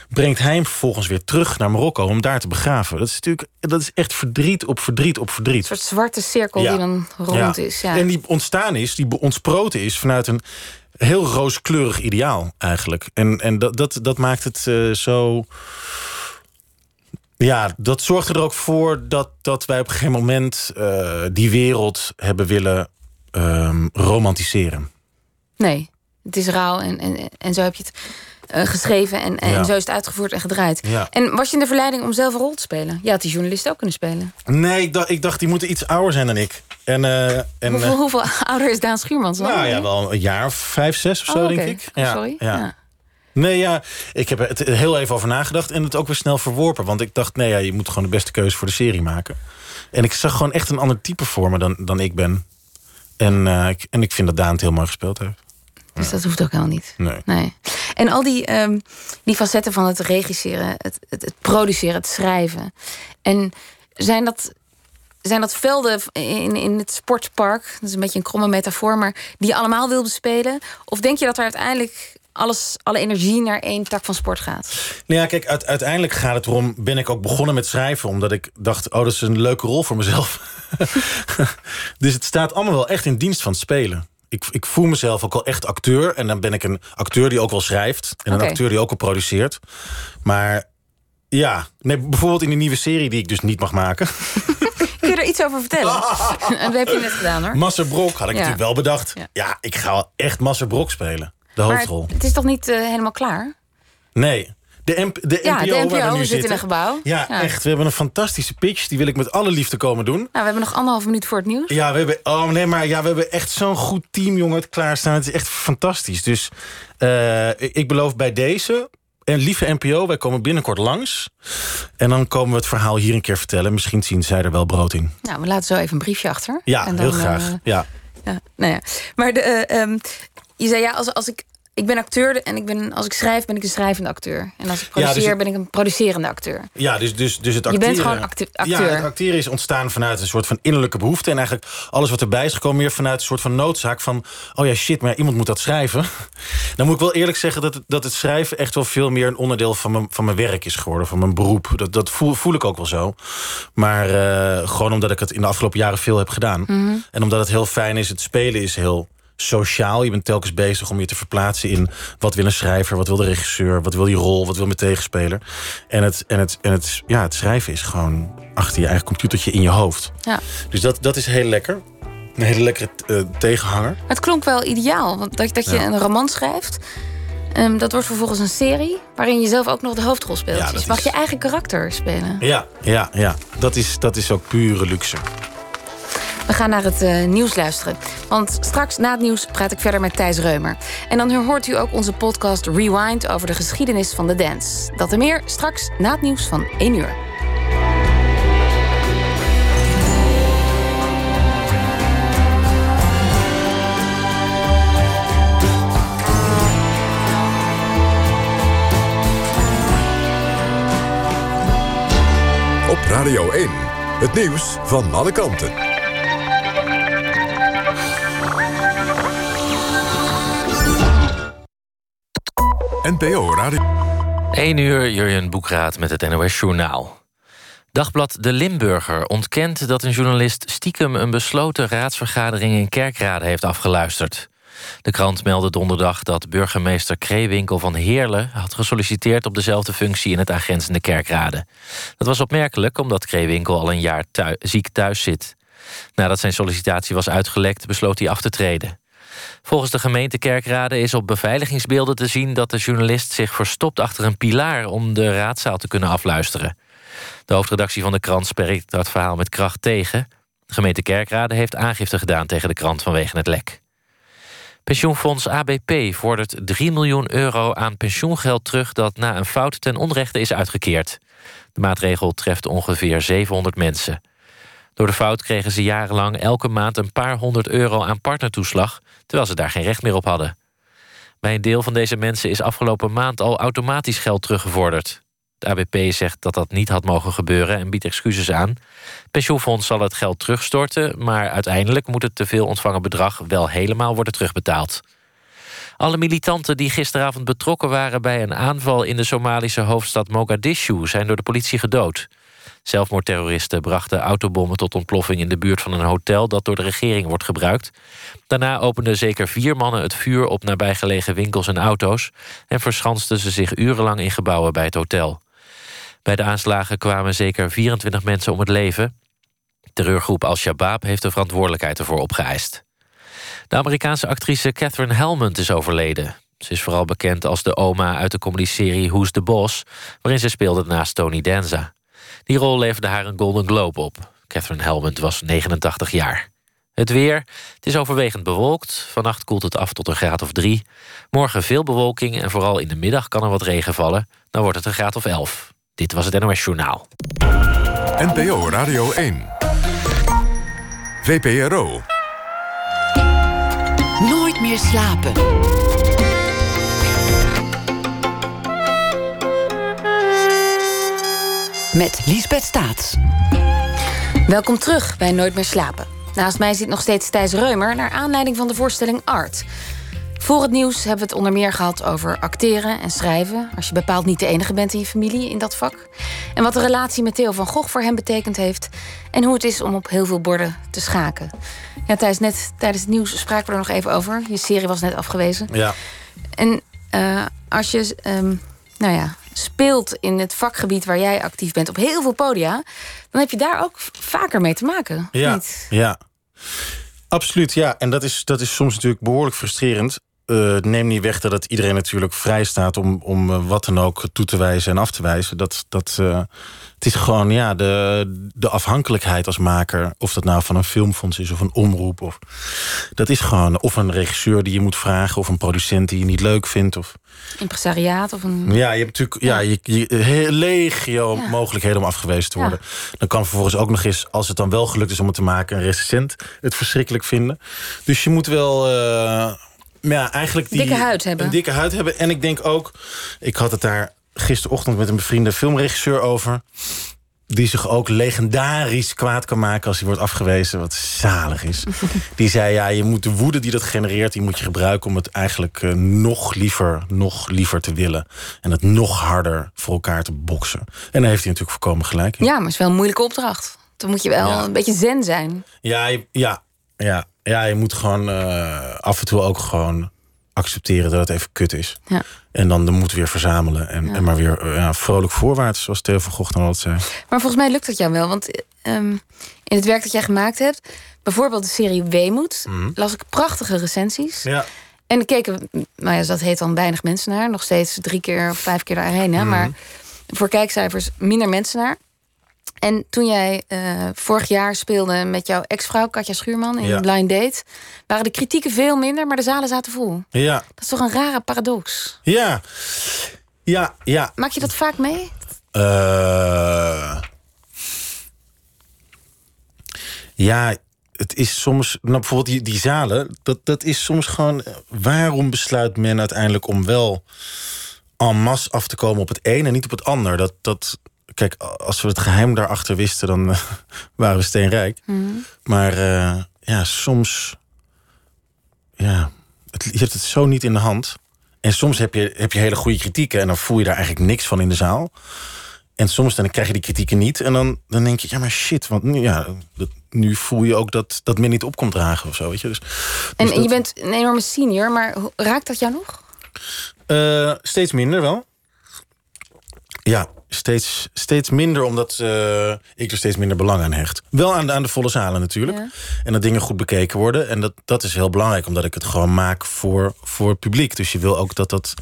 brengt hij hem vervolgens weer terug naar Marokko om daar te begraven. Dat is natuurlijk, dat is echt verdriet op verdriet op verdriet. Een soort zwarte cirkel Ja. die dan rond Ja. is. Ja. En die ontstaan is, die ontsproten is vanuit een heel rooskleurig ideaal eigenlijk. En, en dat, dat, dat maakt het eh, zo. Ja, dat zorgt er ook voor dat, dat wij op een gegeven moment eh, die wereld hebben willen ehm, romantiseren. Nee, het is rauw en, en, en zo heb je het eh, geschreven en, en Ja. zo is het uitgevoerd en gedraaid. Ja. En was je in de verleiding om zelf een rol te spelen? Ja, had die journalist ook kunnen spelen. Nee, ik dacht, ik dacht die moeten iets ouder zijn dan ik. En, eh, en, hoeveel, eh, hoeveel ouder is Daan Schuurmans dan? nou ja, wel een jaar of vijf, zes of zo, Oh, denk ik. Oh, sorry. Ja. Ja. Nee, ja, ik heb er het heel even over nagedacht en het ook weer snel verworpen. Want ik dacht, nee, ja, je moet gewoon de beste keuze voor de serie maken. En ik zag gewoon echt een ander type voor me dan, dan ik ben. En, ik, en ik vind dat Daan het heel mooi gespeeld heeft. Dus dat hoeft ook helemaal niet. Nee. Nee. En al die, ehm, die facetten van het regisseren, het, het, het produceren, het schrijven. En zijn dat, zijn dat velden in, in het sportpark, dat is een beetje een kromme metafoor, maar die je allemaal wil bespelen? Of denk je dat er uiteindelijk alles, alle energie naar één tak van sport gaat? Nou ja, kijk, uit- uiteindelijk gaat het erom... ben ik ook begonnen met schrijven... omdat ik dacht, oh, dat is een leuke rol voor mezelf. dus het staat allemaal wel echt in dienst van het spelen. Ik, ik voel mezelf ook wel echt acteur. En dan ben ik een acteur die ook wel schrijft. En een acteur die ook wel produceert. Maar ja, nee, bijvoorbeeld in die nieuwe serie... die ik dus niet mag maken. Kun je er iets over vertellen? dat heb je net gedaan hoor. Masser Brok had ik Ja. natuurlijk wel bedacht. Ja. Ja. ik ga echt Masser Brok spelen. De Maar hoofdrol. het is toch niet eh, helemaal klaar? Nee. De, MP, de Ja, NPO, de waar NPO, we nu we zitten in een gebouw. Ja, Ja. echt. We hebben een fantastische pitch. Die wil ik met alle liefde komen doen. Nou, we hebben nog anderhalf minuut voor het nieuws. Ja, we hebben, oh nee, maar ja, we hebben echt zo'n goed team, jongen, het klaarstaan. Het is echt fantastisch. Dus eh, ik beloof bij deze, en lieve NPO, wij komen binnenkort langs. En dan komen we het verhaal hier een keer vertellen. Misschien zien zij er wel brood in. Nou, we laten zo even een briefje achter. Ja, En dan, heel graag. eh, ja. ja, nou ja. Maar de, eh, ehm, je zei ja, als, als ik. Ik ben acteur en ik ben, als ik schrijf ben ik een schrijvende acteur. En als ik Ja, dus produceer ben ik een producerende acteur. Ja, dus, dus, dus het Je acteren... bent gewoon acte- acteur. Ja, het acteren is ontstaan vanuit een soort van innerlijke behoefte. En eigenlijk alles wat erbij is gekomen... meer vanuit een soort van noodzaak van... oh ja, shit, maar iemand moet dat schrijven. Dan moet ik wel eerlijk zeggen dat het, dat het schrijven... echt wel veel meer een onderdeel van mijn, van mijn werk is geworden. Van mijn beroep. Dat, dat voel, voel ik ook wel zo. Maar eh, gewoon omdat ik het in de afgelopen jaren veel heb gedaan. Mhm. En omdat het heel fijn is. Het spelen is heel sociaal. Je bent telkens bezig om je te verplaatsen in... wat wil een schrijver, wat wil de regisseur... wat wil die rol, wat wil mijn tegenspeler. En het, en het, en het, ja, het schrijven is gewoon achter je eigen computertje in je hoofd. Ja. Dus dat, dat is heel lekker. Een hele lekkere eh, tegenhanger. Het klonk wel ideaal. Want dat, dat je Ja. een roman schrijft. Ehm, dat wordt vervolgens een serie waarin je zelf ook nog de hoofdrol speelt. Ja, dus mag is- je eigen karakter spelen. Ja, ja, ja. Dat, is, dat is ook pure luxe. We gaan naar het eh, nieuws luisteren. Want straks na het nieuws praat ik verder met Thijs Reumer. En dan hoort u ook onze podcast Rewind over de geschiedenis van de dance. Dat en meer straks na het nieuws van 1 uur. Op Radio 1, het nieuws van alle kanten. NPO Radio. 1 uur, Jurjen Boekraat met het NOS Journaal. Dagblad De Limburger ontkent dat een journalist stiekem een besloten raadsvergadering in Kerkrade heeft afgeluisterd. De krant meldde donderdag dat burgemeester Kreewinkel van Heerlen had gesolliciteerd op dezelfde functie in het aangrenzende Kerkrade. Dat was opmerkelijk omdat Kreewinkel al een jaar thui- ziek thuis zit. Nadat zijn sollicitatie was uitgelekt, besloot hij af te treden. Volgens de gemeente Kerkrade is op beveiligingsbeelden te zien dat de journalist zich verstopt achter een pilaar om de raadzaal te kunnen afluisteren. De hoofdredactie van de krant spreekt dat verhaal met kracht tegen. De gemeente Kerkrade heeft aangifte gedaan tegen de krant vanwege het lek. Pensioenfonds ABP vordert 3 miljoen euro aan pensioengeld terug dat na een fout ten onrechte is uitgekeerd. De maatregel treft ongeveer 700 mensen. Door de fout kregen ze jarenlang elke maand een paar honderd euro aan partnertoeslag, terwijl ze daar geen recht meer op hadden. Bij een deel van deze mensen is afgelopen maand al automatisch geld teruggevorderd. Het ABP zegt dat dat niet had mogen gebeuren en biedt excuses aan. Pensioenfonds zal het geld terugstorten, maar uiteindelijk moet het te veel ontvangen bedrag wel helemaal worden terugbetaald. Alle militanten die gisteravond betrokken waren bij een aanval in de Somalische hoofdstad Mogadishu zijn door de politie gedood. Zelfmoordterroristen brachten autobommen tot ontploffing in de buurt van een hotel dat door de regering wordt gebruikt. Daarna openden zeker vier mannen het vuur op nabijgelegen winkels en auto's en verschansten ze zich urenlang in gebouwen bij het hotel. Bij de aanslagen kwamen zeker 24 mensen om het leven. Terreurgroep Al-Shabaab heeft de verantwoordelijkheid ervoor opgeëist. De Amerikaanse actrice Catherine Helmond is overleden. Ze is vooral bekend als de oma uit de comedyserie Who's the Boss... waarin ze speelde naast Tony Danza. Die rol leverde haar een Golden Globe op. Catherine Helmond was 89 jaar. Het weer. Het is overwegend bewolkt. Vannacht koelt het af tot een graad of drie. Morgen veel bewolking en vooral in de middag kan er wat regen vallen. Dan wordt het een graad of 11. Dit was het NOS Journaal. NPO Radio 1. VPRO. Nooit meer slapen. Met Liesbeth Staats. Welkom terug bij Nooit meer slapen. Naast mij zit nog steeds Thijs Reumer naar aanleiding van de voorstelling Art. Voor het nieuws hebben we het onder meer gehad over acteren en schrijven. Als je bepaald niet de enige bent in je familie in dat vak. En wat de relatie met Theo van Gogh voor hem betekend heeft. En hoe het is om op heel veel borden te schaken. Ja, Thijs, net tijdens het nieuws spraken we er nog even over. Je serie was net afgewezen. Ja. En eh, als je ehm, nou ja, speelt in het vakgebied waar jij actief bent op heel veel podia, dan heb je daar ook vaker mee te maken. Ja, Niet? ja. Absoluut, ja. En dat is, dat is soms natuurlijk behoorlijk frustrerend. Eh, neem niet weg dat het iedereen natuurlijk vrij staat om, om eh, wat dan ook toe te wijzen en af te wijzen. Dat, dat, eh, het is gewoon ja, de, de afhankelijkheid als maker, of dat nou van een filmfonds is of een omroep. Of, dat is gewoon, of een regisseur die je moet vragen, of een producent die je niet leuk vindt. Of, Impresariaat of een. ja, je hebt natuurlijk ja. je, legio Ja. mogelijkheden om afgewezen te worden. Dan kan vervolgens ook nog eens, als het dan wel gelukt is om het te maken, een recensent het verschrikkelijk vinden. Dus je moet wel. Ja, eigenlijk die, Dikke huid hebben. Een dikke huid hebben. En ik denk ook, ik had het daar gisterochtend met een bevriende filmregisseur over. Die zich ook legendarisch kwaad kan maken als hij wordt afgewezen, wat zalig is. Die zei: Ja, je moet de woede die dat genereert, die moet je gebruiken om het eigenlijk eh, nog liever, nog liever te willen. En het nog harder voor elkaar te boksen. En daar heeft hij natuurlijk voorkomen gelijk in. Ja, maar het is wel een moeilijke opdracht. Dan moet je wel Ja. een beetje zen zijn. Ja, ja, ja, ja, je moet gewoon eh, af en toe ook gewoon accepteren dat het even kut is. Ja. En dan de moed weer verzamelen. En, en maar weer eh, ja, vrolijk voorwaarts, zoals Theo van Gogh dan altijd zei. Maar volgens mij lukt dat jou wel. Want ehm, in het werk dat jij gemaakt hebt, bijvoorbeeld de serie Weemoed, Mhm. las ik prachtige recensies. Ja, En keken, nou ja, dat heet dan weinig mensen naar. Nog steeds drie keer of vijf keer daarheen. Hè? Maar voor kijkcijfers minder mensen naar. En toen jij eh, vorig jaar speelde met jouw ex-vrouw Katja Schuurman in Ja. Blind Date, waren de kritieken veel minder, maar de zalen zaten vol. Ja, Dat is toch een rare paradox? ja, ja, ja. Maak je dat vaak mee? Eh, ja, het is soms... Nou, bijvoorbeeld die, die zalen, dat, dat is soms gewoon... Waarom besluit men uiteindelijk om wel en masse af te komen op het een en niet op het ander? Dat, dat, kijk, als we het geheim daarachter wisten, dan eh, waren we steenrijk. Maar eh, ja, soms... Ja, het, je hebt het zo niet in de hand. En soms heb je, heb je hele goede kritieken... en dan voel je daar eigenlijk niks van in de zaal. En soms dan krijg je die kritieken niet. En dan, dan denk je, ja, maar shit. Want nu, ja, dat, nu voel je ook dat, dat men niet op komt dragen of zo. Weet je? Dus, En dus je bent een enorme senior, maar raakt dat jou nog? Eh, steeds minder wel. Ja, steeds, steeds minder omdat eh, ik er steeds minder belang aan hecht. Wel aan de, aan de volle zalen natuurlijk. Ja. En dat dingen goed bekeken worden. En dat, dat is heel belangrijk, omdat ik het gewoon maak voor, voor het publiek. Dus je wil ook dat, dat,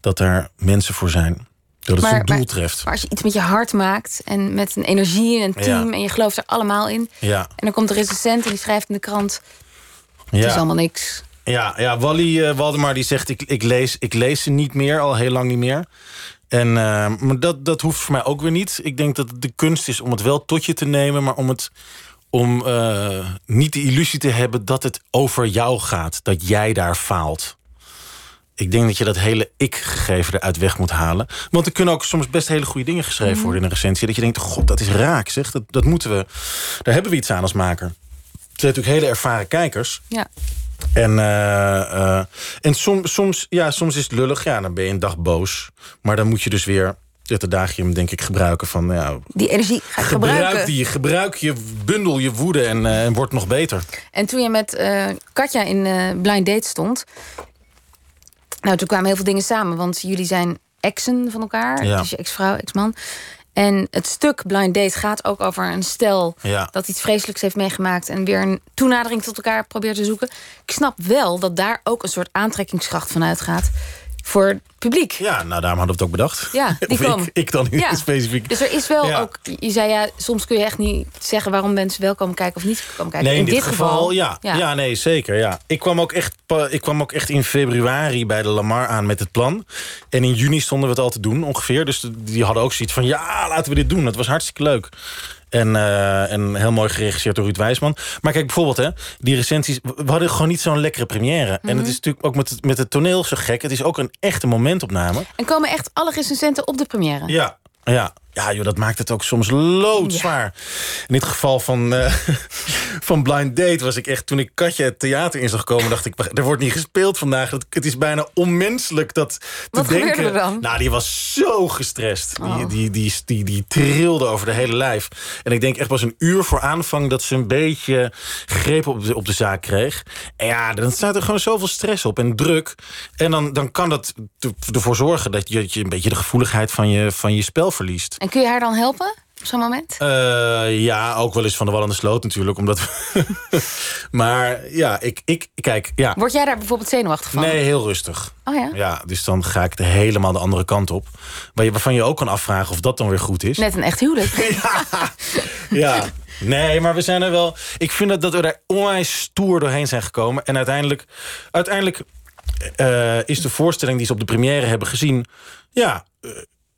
dat daar mensen voor zijn. Dat het zijn doel treft. Maar als je iets met je hart maakt en met een energie en een team Ja. en je gelooft er allemaal in. Ja, En dan komt de recensent en die schrijft in de krant: het is allemaal niks. Ja, ja Wally eh, Waldemar die zegt, ik, ik, lees, ik lees ze niet meer, al heel lang niet meer. En, eh, maar dat, dat hoeft voor mij ook weer niet. Ik denk dat het de kunst is om het wel tot je te nemen... maar om, het, om eh, niet de illusie te hebben dat het over jou gaat. Dat jij daar faalt. Ik denk dat je dat hele ik-gegeven eruit weg moet halen. Want er kunnen ook soms best hele goede dingen geschreven worden in een recensie. Dat je denkt, god, dat is raak, zeg. Dat, dat moeten we... Daar hebben we iets aan als maker. Het zijn natuurlijk hele ervaren kijkers... Ja. En, eh, eh, en som, soms, ja, soms is het lullig. Ja, dan ben je een dag boos. Maar dan moet je dus weer het adagium, denk ik, gebruiken van... Ja, Die energie ga gebruik gebruiken. die, gebruik je, bundel je woede en, eh, en word nog beter. En toen je met Katja in Blind Date stond... Nou, toen kwamen heel veel dingen samen. Want jullie zijn exen van elkaar. Ja. Dus je ex-vrouw, ex-man. En het stuk Blind Date gaat ook over een stel... Ja. dat iets vreselijks heeft meegemaakt... en weer een toenadering tot elkaar probeert te zoeken. Ik snap wel dat daar ook een soort aantrekkingskracht van uitgaat... voor het publiek. Ja, nou, daarom hadden we het ook bedacht. Ja, die of komen. ik, ik dan Ja. specifiek. Dus er is wel Ja. ook... Je zei ja, soms kun je echt niet zeggen... waarom mensen wel komen kijken of niet komen kijken. Nee, in, dit, geval, ja. ja. nee, zeker. Ja. Ik, kwam ook echt, ik kwam ook echt in februari bij de Lamar aan met het plan. En in juni stonden we het al te doen, ongeveer. Dus die hadden ook zoiets van, ja, laten we dit doen. Dat was hartstikke leuk. En, en heel mooi geregisseerd door Ruud Wijsman. Maar kijk, bijvoorbeeld, hè, die recensies... We hadden gewoon niet zo'n lekkere première. En het is natuurlijk ook met het, met het toneel zo gek. Het is ook een echte momentopname. En komen echt alle recensenten op de première? Ja, ja. Ja, joh, dat maakt het ook soms loodzwaar. In dit geval van, eh, van Blind Date was ik echt... toen ik Katja het theater in zag komen, dacht ik... er wordt niet gespeeld vandaag. Het, het is bijna onmenselijk dat te Wat denken. er dan? Nou, die was zo gestrest. Die, Oh. die, die, die, die trilde over de hele lijf. En ik denk echt pas een uur voor aanvang... dat ze een beetje greep op de, op de zaak kreeg. En ja, dan staat er gewoon zoveel stress op en druk. En dan, dan kan dat ervoor zorgen... dat je, dat je een beetje de gevoeligheid van je, van je spel verliest. En kun je haar dan helpen op zo'n moment? Eh, ja, ook wel eens van de wal aan de sloot natuurlijk. Omdat maar ja, ik, ik kijk, ja. Word jij daar bijvoorbeeld zenuwachtig van? Nee, heel rustig. Oh ja? Ja, dus dan ga ik er helemaal de andere kant op. Waarvan je ook kan afvragen of dat dan weer goed is. Net een echt huwelijk. Ja. Nee, maar we zijn er wel... Ik vind dat, dat we er onwijs stoer doorheen zijn gekomen. En uiteindelijk, uiteindelijk eh, is de voorstelling die ze op de première hebben gezien... Ja, eh,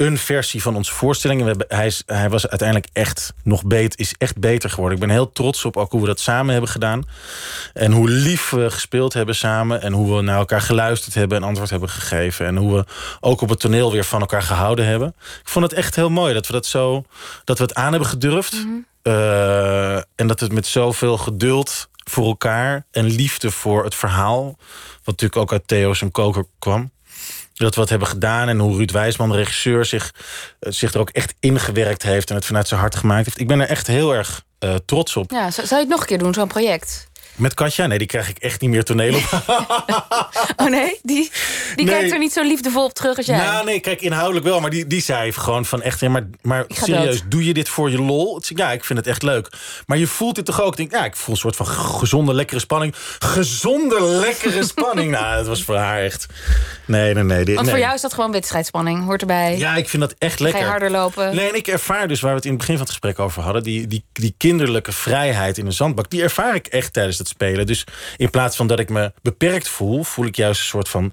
een versie van onze voorstelling. We hebben, hij, is, hij was uiteindelijk echt nog beter, is echt beter geworden. Ik ben heel trots op ook hoe we dat samen hebben gedaan. En hoe lief we gespeeld hebben samen. En hoe we naar elkaar geluisterd hebben en antwoord hebben gegeven. En hoe we ook op het toneel weer van elkaar gehouden hebben. Ik vond het echt heel mooi dat we dat zo dat we het aan hebben gedurfd. Eh, en dat het met zoveel geduld voor elkaar en liefde voor het verhaal. Wat natuurlijk ook uit Theo's en Koker kwam. Dat we het hebben gedaan en hoe Ruud Wijsman, de regisseur, zich, eh, zich er ook echt ingewerkt heeft en het vanuit zijn hart gemaakt heeft. Ik ben er echt heel erg eh, trots op. Ja, zou je het nog een keer doen, zo'n project? Met Katja? Nee, die krijg ik echt niet meer toneel op. oh nee? Die, die Nee. kijkt er niet zo liefdevol op terug als jij. Nou, nee, kijk, inhoudelijk wel. Maar die, die zei gewoon van echt... Ja, maar maar ga serieus, dood. doe je dit voor je lol? Ja, ik vind het echt leuk. Maar je voelt dit toch ook? Ik denk, ja, ik voel een soort van gezonde, lekkere spanning. Gezonde, lekkere spanning. nou, dat was voor haar echt... Nee, nee, nee. dit- Want nee. voor jou is dat gewoon wedstrijdspanning. Hoort erbij. Ja, ik vind dat echt Ga lekker. je harder lopen. Nee, en ik ervaar dus waar we het in het begin van het gesprek over hadden... die, die, die kinderlijke vrijheid in een zandbak... die ervaar ik echt tijdens het spelen. Dus in plaats van dat ik me beperkt voel... voel ik juist een soort van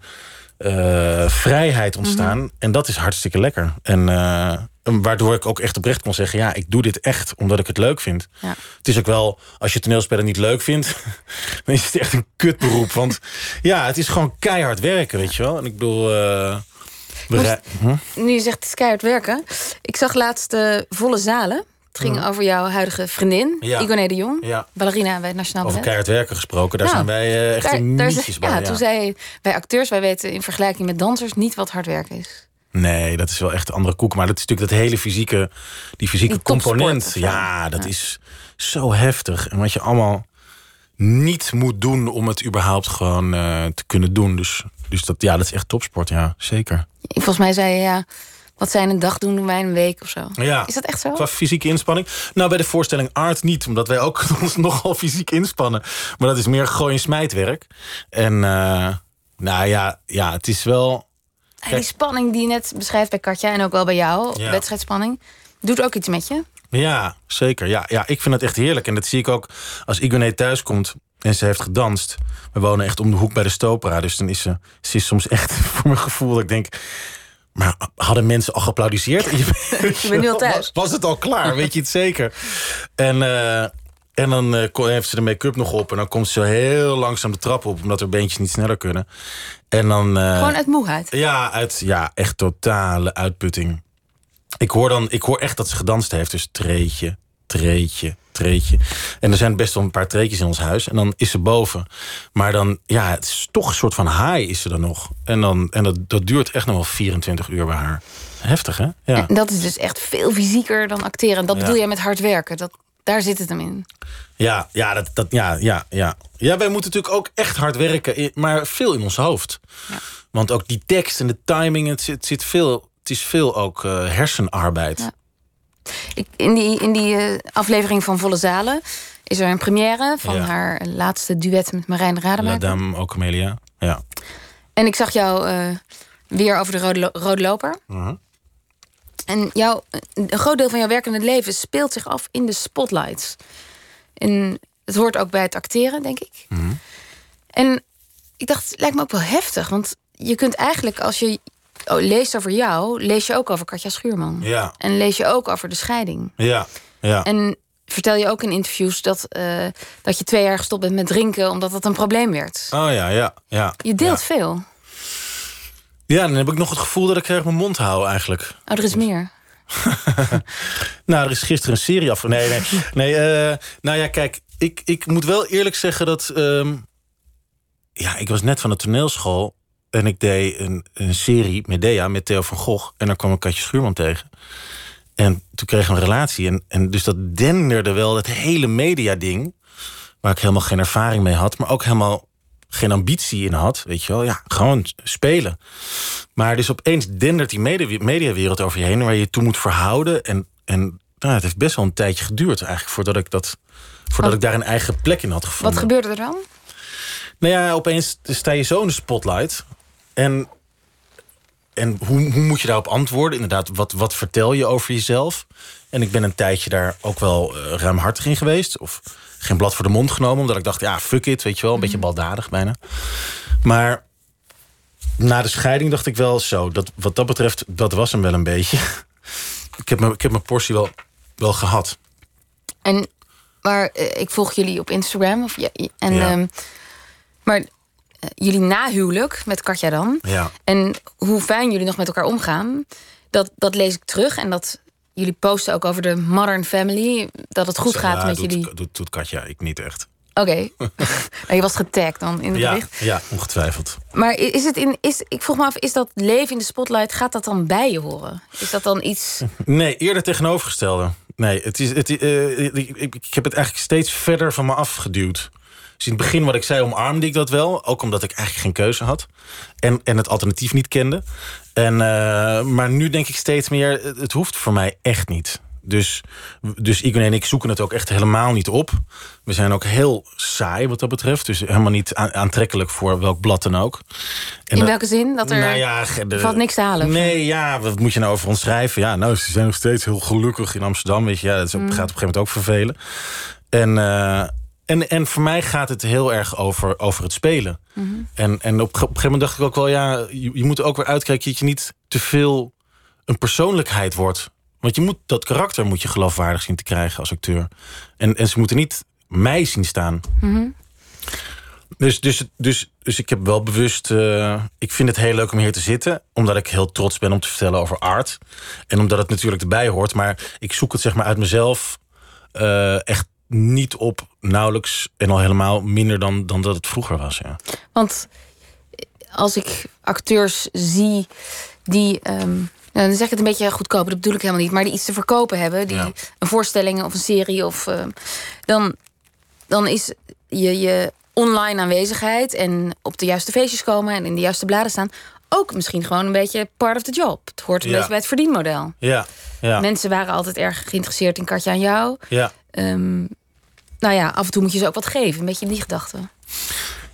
eh, vrijheid ontstaan. Mhm. En dat is hartstikke lekker. En eh, waardoor ik ook echt oprecht kon zeggen... ja, ik doe dit echt omdat ik het leuk vind. Ja. Het is ook wel, als je toneelspelen niet leuk vindt... dan is het echt een kutberoep. Want ja, het is gewoon keihard werken, weet je wel. En ik bedoel... Moest- hm? Nu je zegt het is keihard werken. Ik zag laatst de volle zalen. Het ging over jouw huidige vriendin, Ja. Igoné de Jong. Ja. Ballerina bij het Nationaal Over Ballet. keihard werken gesproken, daar Nou, zijn wij eh, echt Daar- bij. ja, ja. toen zei wij acteurs, wij weten in vergelijking met dansers niet wat hard werken is. Nee, dat is wel echt een andere koek. Maar dat is natuurlijk dat hele fysieke, die fysieke Die component. Ja, dat is zo heftig. En wat je allemaal niet moet doen om het überhaupt gewoon eh, te kunnen doen. Dus, dus dat, ja, dat is echt topsport, ja, zeker. Volgens mij zei je, ja, wat zij in een dag doen, doen wij in een week of zo. Ja. Is dat echt zo? Qua fysieke inspanning? Nou, bij de voorstelling Art niet, omdat wij ook ons nogal fysiek inspannen. Maar dat is meer gooi- en smijtwerk. En eh, nou ja, ja, het is wel. Die spanning die je net beschrijft bij Katja en ook wel bij jou, Ja. wedstrijdspanning, doet ook iets met je. Ja, zeker. Ja, ja, ik vind het echt heerlijk. En dat zie ik ook als Igoné thuis komt en ze heeft gedanst. We wonen echt om de hoek bij de Stopera. Dus dan is ze, ze is soms echt voor mijn gevoel dat ik denk... Maar hadden mensen al geapplaudiseerd? Je, bent nu al thuis. Was, het al klaar? Weet je het zeker? En, eh, en dan eh, heeft ze de make-up nog op. En dan komt ze heel langzaam de trap op. Omdat haar beentjes niet sneller kunnen. En dan... eh, Gewoon uit moeheid. ja, uit, ja, echt totale uitputting. Ik hoor, dan, ik hoor echt dat ze gedanst heeft. Dus treetje, treetje, treetje. En er zijn best wel een paar treetjes in ons huis. En dan is ze boven. Maar dan, ja, het is toch een soort van haai is ze dan nog. En, dan, en dat, dat duurt echt nog wel 24 uur bij haar. Heftig, hè? Ja. En dat is dus echt veel fysieker dan acteren. En dat Ja. bedoel jij met hard werken. Dat, daar zit het hem in. Ja, ja, dat, dat, ja, ja, ja. Ja, wij moeten natuurlijk ook echt hard werken, maar veel in ons hoofd. Want ook die tekst en de timing, het zit, zit veel, het is veel ook eh, hersenarbeid. Ja. Ik, in die, in die eh, aflevering van Volle Zalen is er een première van Ja. haar laatste duet met Marijn La Rademaker. Dame ook Camelia. Ja. En ik zag jou eh, weer over de rode, lo- rode loper. Mhm. En jouw, een groot deel van jouw werk in het leven speelt zich af in de spotlights. En het hoort ook bij het acteren, denk ik. Mhm. En ik dacht, het lijkt me ook wel heftig. Want je kunt eigenlijk, als je leest over jou... lees je ook over Katja Schuurman. Ja, En lees je ook over de scheiding. ja, ja. En vertel je ook in interviews dat, eh, dat je twee jaar gestopt bent met drinken... omdat dat een probleem werd. Oh ja, ja, ja. Je deelt ja. veel. Ja, dan heb ik nog het gevoel dat ik erg mijn mond hou eigenlijk. Oh, er is meer. Nou, er is gisteren een serie af. Nee, nee. nee eh, nou ja, kijk, ik, ik moet wel eerlijk zeggen dat. ehm, ja, ik was net van de toneelschool. En ik deed een, een serie, Medea, met Theo van Gogh. En daar kwam ik Katje Schuurman tegen. En toen kregen we een relatie. En, en dus dat denderde wel, dat hele media-ding. Waar ik helemaal geen ervaring mee had. Maar ook helemaal geen ambitie in had. Weet je wel, ja, gewoon spelen. Maar dus opeens dendert die media- mediawereld over je heen... waar je je toe moet verhouden. En, en nou, het heeft best wel een tijdje geduurd eigenlijk... voordat ik, dat, voordat Wat- ik daar een eigen plek in had gevonden. Wat gebeurde er dan? Nou ja, opeens sta je zo in de spotlight. En, en hoe, hoe moet je daarop antwoorden? Inderdaad, wat, wat vertel je over jezelf? En ik ben een tijdje daar ook wel eh, ruimhartig in geweest. Of geen blad voor de mond genomen. Omdat ik dacht, ja, fuck it, weet je wel. Een beetje baldadig bijna. Maar na de scheiding dacht ik wel zo. Dat, wat dat betreft, dat was hem wel een beetje. ik, heb mijn, ik heb mijn portie wel, wel gehad. En, maar eh, ik volg jullie op Instagram. Of, ja, en, Ja. ehm, maar jullie nahuwelijk met Katja dan. Ja. En hoe fijn jullie nog met elkaar omgaan. Dat, dat lees ik terug. En dat jullie posten ook over de Modern Family. Dat het goed gaat Ja, met doet, jullie. Doet, doet Katja, ik niet echt. Oké. Je was getagd dan in het Ja, bericht. ja, ongetwijfeld. Maar is het in, is, ik vroeg me af, is dat leven in de spotlight, gaat dat dan bij je horen? Is dat dan iets. Nee, eerder tegenovergestelde. Nee, het is, het, eh, ik, ik, ik heb het eigenlijk steeds verder van me afgeduwd. Dus in het begin wat ik zei, omarmde ik dat wel. Ook omdat ik eigenlijk geen keuze had. En, en het alternatief niet kende. En, uh, maar nu denk ik steeds meer, het hoeft voor mij echt niet. Dus, dus Igor en ik zoeken het ook echt helemaal niet op. We zijn ook heel saai wat dat betreft. Dus helemaal niet aantrekkelijk voor welk blad dan ook. En In welke zin? Dat er, nou ja, valt niks te halen? Nee, ja, wat moet je nou over ons schrijven? Ja, nou, ze zijn nog steeds heel gelukkig in Amsterdam. Weet je, ja, dat mm. gaat op een gegeven moment ook vervelen. En, uh, en, en voor mij gaat het heel erg over, over het spelen. Mhm. En, en op, op een gegeven moment dacht ik ook wel... ja, je, je moet ook weer uitkijken dat je niet te veel een persoonlijkheid wordt. Want je moet, dat karakter moet je geloofwaardig zien te krijgen als acteur. En, en ze moeten niet mij zien staan. Mhm. Dus, dus, dus, dus ik heb wel bewust... Uh, ik vind het heel leuk om hier te zitten. Omdat ik heel trots ben om te vertellen over art. En omdat het natuurlijk erbij hoort. Maar ik zoek het zeg maar uit mezelf... Uh, echt niet op, nauwelijks en al helemaal minder dan, dan dat het vroeger was. Ja. Want als ik acteurs zie die. Um, dan zeg ik het een beetje goedkoper, dat bedoel ik helemaal niet. Maar die iets te verkopen hebben, die een voorstelling of een serie of. Uh, dan, dan is je, je online aanwezigheid en op de juiste feestjes komen en in de juiste bladen staan. Ook misschien gewoon een beetje part of the job. Het hoort een beetje bij het verdienmodel. Ja. Ja. Mensen waren altijd erg geïnteresseerd in Katja aan jou. Ja. Um, nou ja, af en toe moet je ze ook wat geven. Een beetje in die gedachte.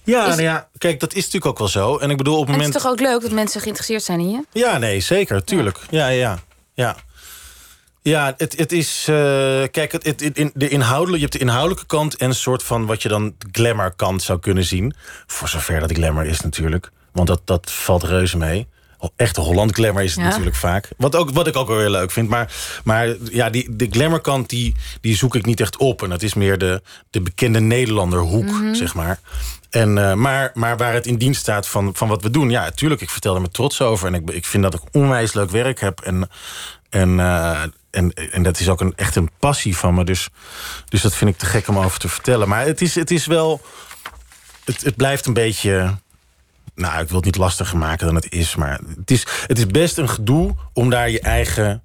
Ja, nou ja, kijk, dat is natuurlijk ook wel zo. En ik bedoel, op het moment. Het is toch ook leuk dat mensen geïnteresseerd zijn in je? Ja, nee, zeker, tuurlijk. Ja, ja, ja. Ja, het, het is. Uh, kijk, het, het, in, de inhoudelijke, je hebt de inhoudelijke kant en een soort van wat je dan glamour kant zou kunnen zien. Voor zover dat glamour is, natuurlijk. Want dat, dat valt reuze mee echte Holland glamour is het natuurlijk vaak. Wat, ook, wat ik ook wel weer leuk vind. Maar, maar ja, die, de glamour kant die, die zoek ik niet echt op. En dat is meer de, de bekende Nederlanderhoek, mm zeg maar. En, uh, maar, maar waar het in dienst staat van, van wat we doen. Ja, tuurlijk, ik vertel er met trots over. En ik, ik vind dat ik onwijs leuk werk heb. En, en, uh, en, en dat is ook een, echt een passie van me. Dus, dus dat vind ik te gek om over te vertellen. Maar het is, het is wel... Het, het blijft een beetje nou, ik wil het niet lastiger maken dan het is. Maar het is, het is best een gedoe om daar je eigen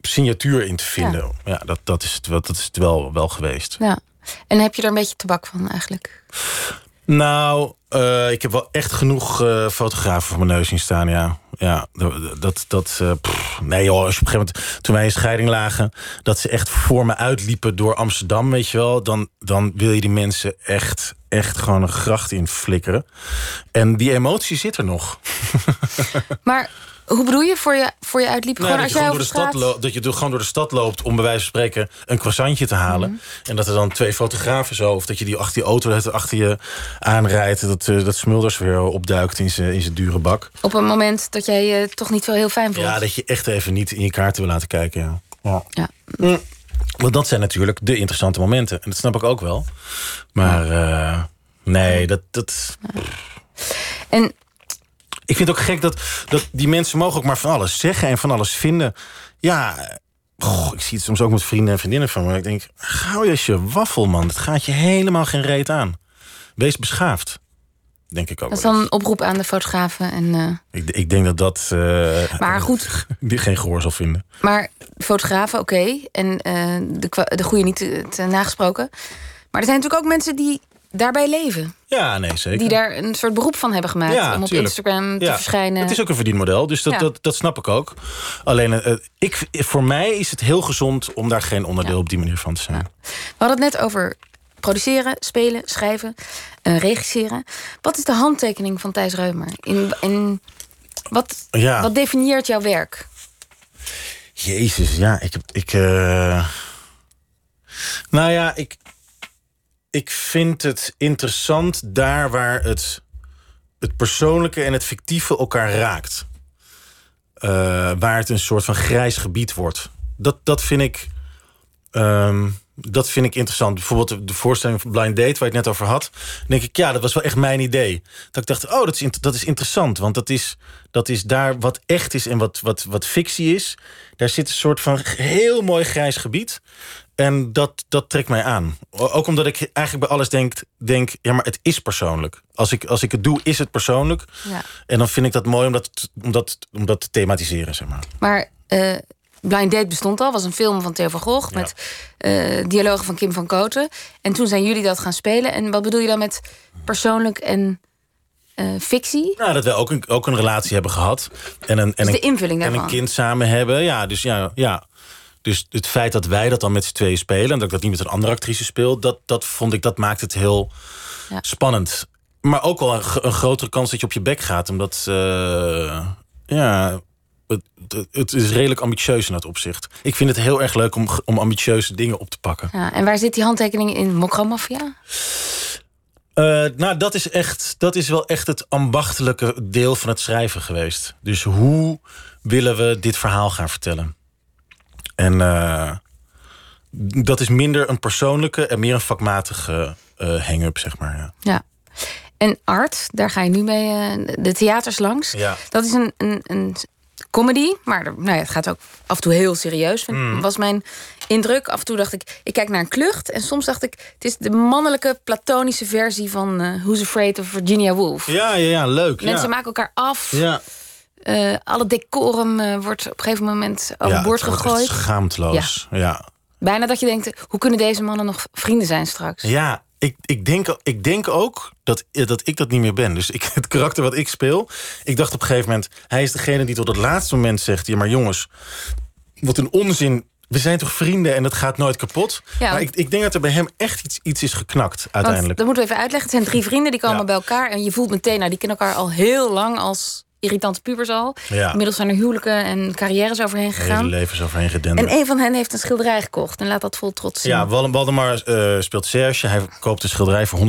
signatuur in te vinden. Ja, dat, dat is het, wel, dat is het wel, wel geweest. Ja. En heb je er een beetje tabak van eigenlijk? Nou, uh, ik heb wel echt genoeg uh, fotografen voor mijn neus zien staan, ja. Ja, dat... dat pff, nee joh, als je op een gegeven moment, toen wij in scheiding lagen... dat ze echt voor me uitliepen door Amsterdam, weet je wel... dan, dan wil je die mensen echt, echt gewoon een gracht in flikkeren. En die emotie zit er nog. Maar hoe bedoel je voor je, voor je uitliep? Nou, gewoon als jij door de stad loopt, dat je gewoon door de stad loopt om bij wijze van spreken een croissantje te halen. Mhm. En dat er dan twee fotografen zo, of dat je die achter die auto achter je aanrijdt, dat, uh, dat Smulders weer opduikt in zijn in dure bak. Op een moment dat jij je toch niet wel heel fijn voelt. Ja, dat je echt even niet in je kaarten wil laten kijken. Ja. ja. ja. Mm. Want dat zijn natuurlijk de interessante momenten. En dat snap ik ook wel. Maar uh, nee, dat. dat... En ik vind het ook gek dat, dat die mensen mogen ook maar van alles zeggen en van alles vinden. Ja, ik zie het soms ook met vrienden en vriendinnen van me. Ik denk, gauw je als je waffel, man. Het gaat je helemaal geen reet aan. Wees beschaafd. Denk ik ook. Dat is dan een oproep aan de fotografen. En, uh... ik, ik, denk dat dat. Uh, maar goed. Die geen gehoor zal vinden. Maar fotografen, oké. En uh, de, de goede niet te, nagesproken. Maar er zijn natuurlijk ook mensen die daarbij leven. Ja, nee, zeker. Die daar een soort beroep van hebben gemaakt ja, om op Instagram te verschijnen. Het is ook een verdienmodel, dus dat, dat, dat snap ik ook. Alleen, uh, ik, voor mij is het heel gezond om daar geen onderdeel op die manier van te zijn. We hadden het net over produceren, spelen, schrijven, uh, regisseren. Wat is de handtekening van Thijs Reumer? In, in, wat, wat definieert jouw werk? Jezus, ja, ik heb. Ik, uh... Nou ja, ik, ik vind het interessant daar waar het, het persoonlijke en het fictieve elkaar raakt. Uh, waar het een soort van grijs gebied wordt. Dat, dat, vind ik, um, dat vind ik interessant. Bijvoorbeeld de voorstelling van Blind Date, waar je het net over had. Dan denk ik, ja, dat was wel echt mijn idee. Dat ik dacht, oh, dat is, dat is interessant. Want dat is, dat is daar wat echt is en wat, wat, wat fictie is. Daar zit een soort van heel mooi grijs gebied. En dat, dat trekt mij aan. Ook omdat ik eigenlijk bij alles denk, denk ja, maar het is persoonlijk. Als ik, als ik het doe, is het persoonlijk. Ja. En dan vind ik dat mooi om dat, om dat, om dat te thematiseren, zeg maar. Maar uh, Blind Date bestond al, was een film van Theo van Gogh... met uh, dialogen van Kim van Koten. En toen zijn jullie dat gaan spelen. En wat bedoel je dan met persoonlijk en uh, fictie? Nou, dat we ook een, ook een relatie hebben gehad. En een, en dus de invulling daarvan. En een kind samen hebben. Ja, dus ja, ja. Dus het feit dat wij dat dan met z'n tweeën spelen... en dat ik dat niet met een andere actrice speel... dat, dat vond ik, dat maakt het heel ja. spannend. Maar ook wel een, een, grotere kans dat je op je bek gaat. Omdat, uh, ja, het, het, is redelijk ambitieus in dat opzicht. Ik vind het heel erg leuk om, om ambitieuze dingen op te pakken. Ja, en waar zit die handtekening in Mokromafia? Uh, nou, dat is, echt, dat is wel echt het ambachtelijke deel van het schrijven geweest. Dus hoe willen we dit verhaal gaan vertellen? En uh, dat is minder een persoonlijke en meer een vakmatige uh, hang-up, zeg maar. Ja. ja. En Art, daar ga je nu mee de theaters langs. Ja. Dat is een, een, een comedy, maar nou ja, het gaat ook af en toe heel serieus. Mm. Was mijn indruk. Af en toe dacht ik, ik kijk naar een klucht. En soms dacht ik, het is de mannelijke platonische versie van uh, Who's Afraid of Virginia Woolf. Ja, ja, ja leuk. Mensen ja. maken elkaar af. Ja. Uh, alle decorum uh, wordt op een gegeven moment overboord ja, gegooid. Schaamteloos. Ja. ja. Bijna dat je denkt, hoe kunnen deze mannen nog vrienden zijn straks? Ja, ik, ik, denk, ik denk ook dat, dat ik dat niet meer ben. Dus ik, het karakter wat ik speel... ik dacht op een gegeven moment... hij is degene die tot het laatste moment zegt... ja, maar jongens, wat een onzin... We zijn toch vrienden en het gaat nooit kapot? Ja. Maar ik, ik denk dat er bij hem echt iets, iets is geknakt uiteindelijk. Want, dat moeten we even uitleggen. Het zijn drie vrienden die komen ja. bij elkaar... en je voelt meteen, nou, die kennen elkaar al heel lang als irritante pubers al. Ja. Inmiddels zijn er huwelijken en carrières overheen gegaan. Hele levens overheen gedenderd. En een van hen heeft een schilderij gekocht en laat dat vol trots zien. Ja, Waldemar uh, speelt Serge. Hij koopt een schilderij voor 120.000